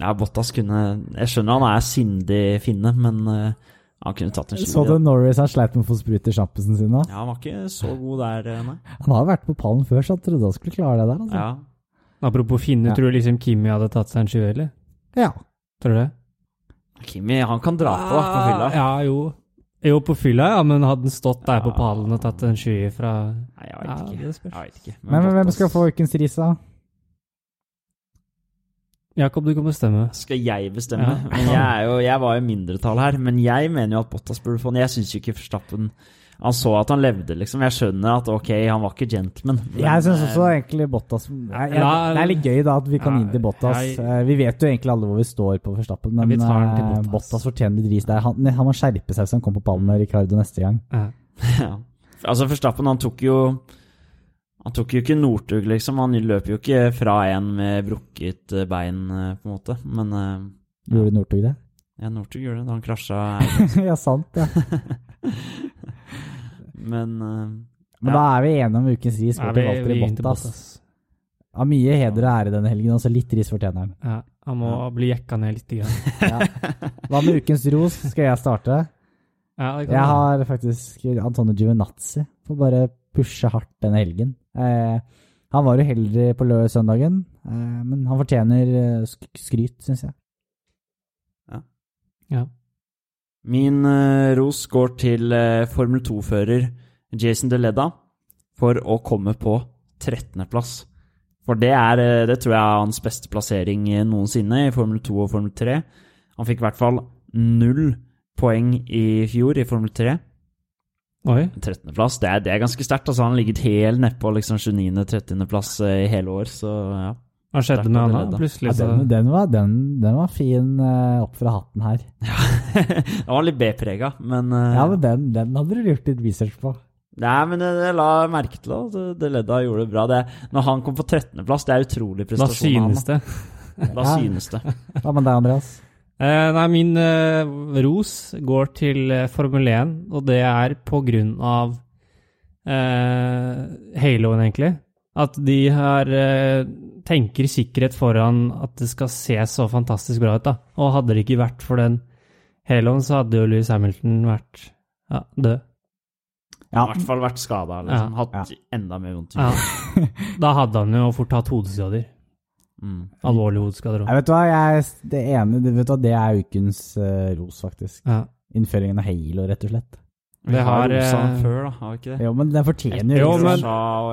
[SPEAKER 2] Ja, Bottas kunne Jeg skjønner han er sindig finne, men uh, han kunne tatt en
[SPEAKER 1] Så
[SPEAKER 2] 20.
[SPEAKER 1] du Norris han sleit med å få sprut i sjampisen sin da?
[SPEAKER 2] Ja, han var ikke så god der, eh, nei.
[SPEAKER 1] Han har vært på pallen før, så han trodde han skulle klare det der. altså.
[SPEAKER 2] Ja.
[SPEAKER 3] Apropos Finne,
[SPEAKER 1] Ja.
[SPEAKER 3] tror du liksom Kimi hadde tatt seg en 20, eller?
[SPEAKER 1] Ja.
[SPEAKER 3] Tror du det?
[SPEAKER 2] Kimi, han kan dra på på fylla.
[SPEAKER 3] Ja, jo. Jo, på fylla, ja, men hadde han stått der på pallen og tatt en 20 fra
[SPEAKER 2] Nei, jeg vet
[SPEAKER 3] Ja,
[SPEAKER 2] ikke.
[SPEAKER 3] det.
[SPEAKER 2] Jeg vet ikke.
[SPEAKER 1] Men, men hvem skal få ukens ris, da?
[SPEAKER 3] Jakob, du kan bestemme.
[SPEAKER 2] Skal jeg bestemme?
[SPEAKER 3] Ja.
[SPEAKER 2] Men jeg, er jo, jeg var jo mindretall her, men jeg mener jo at Bottas burde få den. Jeg syns jo ikke Verstappen Han så at han levde, liksom. Jeg skjønner at ok, han var ikke gentleman. men,
[SPEAKER 1] Jeg syns
[SPEAKER 2] eh,
[SPEAKER 1] også egentlig Bottas jeg,
[SPEAKER 3] jeg,
[SPEAKER 1] Det er litt gøy da at vi kan
[SPEAKER 3] Ja,
[SPEAKER 1] gi til Bottas.
[SPEAKER 3] jeg-
[SPEAKER 1] Eh, Vi vet jo egentlig alle hvor vi står på Verstappen, men eh,
[SPEAKER 3] Bottas.
[SPEAKER 1] Bottas fortjener litt ris der. Han, han må skjerpe seg hvis han kommer på pallen med Ricardo neste gang.
[SPEAKER 3] Ja.
[SPEAKER 2] Ja. Altså, Verstappen, han tok jo Han tok jo ikke Northug, liksom. Han løp jo ikke fra en med brukket eh, bein, eh, på en måte. Men eh,
[SPEAKER 1] Gjorde Northug det?
[SPEAKER 2] ja, Northug gjorde det da han krasja.
[SPEAKER 1] ja, sant. ja.
[SPEAKER 2] Men uh,
[SPEAKER 1] Men
[SPEAKER 2] Ja.
[SPEAKER 1] da er vi enige om ukens ris
[SPEAKER 3] Ja, vi,
[SPEAKER 1] til
[SPEAKER 3] gikk til
[SPEAKER 1] Bottas. Ja, mye heder og ære denne helgen, altså litt ris fortjener han.
[SPEAKER 3] Ja, han må bli jekka ned litt. igjen.
[SPEAKER 1] Ja. Hva med ukens ros? Skal jeg starte?
[SPEAKER 3] Ja,
[SPEAKER 1] Jeg har faktisk Antone Giovinazzi. Får bare pushe hardt denne helgen. Eh, han var uheldig på søndagen, eh, men han fortjener eh, sk skryt, syns jeg.
[SPEAKER 3] Ja.
[SPEAKER 2] min eh, ros går til eh, Formel 2-fører Jason DeLedda for å komme på 13.-plass. For det, er, det tror jeg er hans beste plassering noensinne i Formel 2 og Formel 3. Han fikk i hvert fall null poeng i fjor i Formel 3.
[SPEAKER 3] Oi.
[SPEAKER 2] 13.-plass, det, er- det er ganske sterkt. Altså, han har ligget helt nedpå liksom 29.-30.-plass i hele år, så ja.
[SPEAKER 3] Hva skjedde
[SPEAKER 2] Sterkt
[SPEAKER 3] med han da? Plutselig
[SPEAKER 1] Ja, den, den, var, den, den var fin uh, opp fra hatten her.
[SPEAKER 2] Den var litt B-prega, men uh,
[SPEAKER 1] Ja, men den, den hadde du gjort litt research på.
[SPEAKER 2] Nei, men jeg, jeg la merke til det. Det ledda gjorde det bra. Det, når han kom på 13.-plass, det er utrolig prestasjon. Da
[SPEAKER 3] synes det.
[SPEAKER 2] Da, da
[SPEAKER 1] Ja.
[SPEAKER 2] synes det.
[SPEAKER 1] Hva med deg, Andreas?
[SPEAKER 3] Eh, nei, min eh, ros går til eh, Formel 1, og det er på grunn av eh, haloen, egentlig. At de har eh, tenker sikkerhet foran at det skal se så fantastisk bra ut, da. Og hadde det ikke vært for den haloen, så hadde jo Louis Hamilton vært ja, død.
[SPEAKER 2] I hvert fall vært skada. Liksom. Hatt enda mer vondt.
[SPEAKER 3] Ja. Da hadde han jo fort hatt hodeskader.
[SPEAKER 2] Mm.
[SPEAKER 3] Alvorlig hodeskader òg.
[SPEAKER 1] vet du hva, jeg, det ene, det, vet du hva, det er ukens uh, ros, faktisk.
[SPEAKER 3] Ja.
[SPEAKER 1] Innføringen av Halo, rett og slett.
[SPEAKER 2] Vi
[SPEAKER 3] Det
[SPEAKER 2] har rosa han
[SPEAKER 3] eh,
[SPEAKER 2] før, da. Har vi ikke det?
[SPEAKER 1] Jo, men den fortjener
[SPEAKER 3] Jo, men-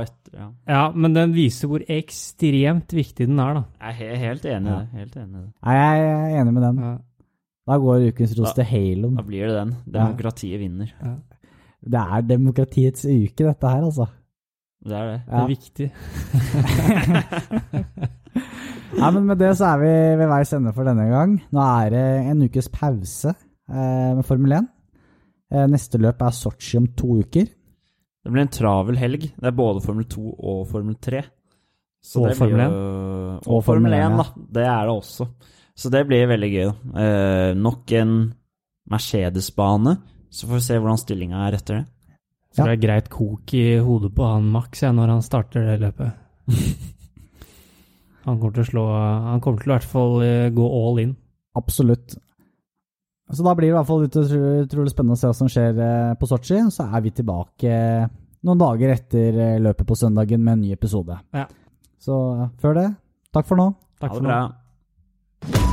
[SPEAKER 2] etter, ja.
[SPEAKER 3] ja, men den viser hvor ekstremt viktig den er, da.
[SPEAKER 2] Jeg er helt enig i
[SPEAKER 1] Ja.
[SPEAKER 2] det. Helt enig.
[SPEAKER 1] Nei, jeg er enig med den.
[SPEAKER 3] Ja.
[SPEAKER 1] Da går ukens ros til Halo.
[SPEAKER 2] Da blir det den. Demokratiet vinner.
[SPEAKER 1] Det er demokratiets uke, dette her, altså.
[SPEAKER 2] Det er det.
[SPEAKER 3] Det er viktig.
[SPEAKER 1] Nei, men med det så er vi ved veis ende for denne gang. Nå er det en ukes pause eh, med Formel 1. Eh, neste løp er Sotsji om to uker.
[SPEAKER 2] Det blir en travel helg. Det er både Formel 2 og Formel 3. Så
[SPEAKER 3] Og
[SPEAKER 2] det blir
[SPEAKER 3] Formel
[SPEAKER 2] jo- Og,
[SPEAKER 1] Og
[SPEAKER 2] Formel
[SPEAKER 1] Formel
[SPEAKER 2] 1,
[SPEAKER 1] 1,
[SPEAKER 2] da. Det er det også. Så det blir veldig gøy. Eh, nok en Mercedes-bane. Så får vi se hvordan stillinga er etter det.
[SPEAKER 3] Så det er greit kok i hodet på han Max ja, når han starter det løpet. Han kommer til å slå Han kommer til å i hvert fall eh, gå all in.
[SPEAKER 1] Absolutt. Så da blir det i hvert fall ut- utrolig spennende å se hva som skjer eh, på Sotsji. Så er vi tilbake eh, noen dager etter løpet på søndagen med en ny episode.
[SPEAKER 3] Ja.
[SPEAKER 1] Så før det, takk for nå.
[SPEAKER 3] Takk
[SPEAKER 2] ha
[SPEAKER 3] for nå.
[SPEAKER 2] bra.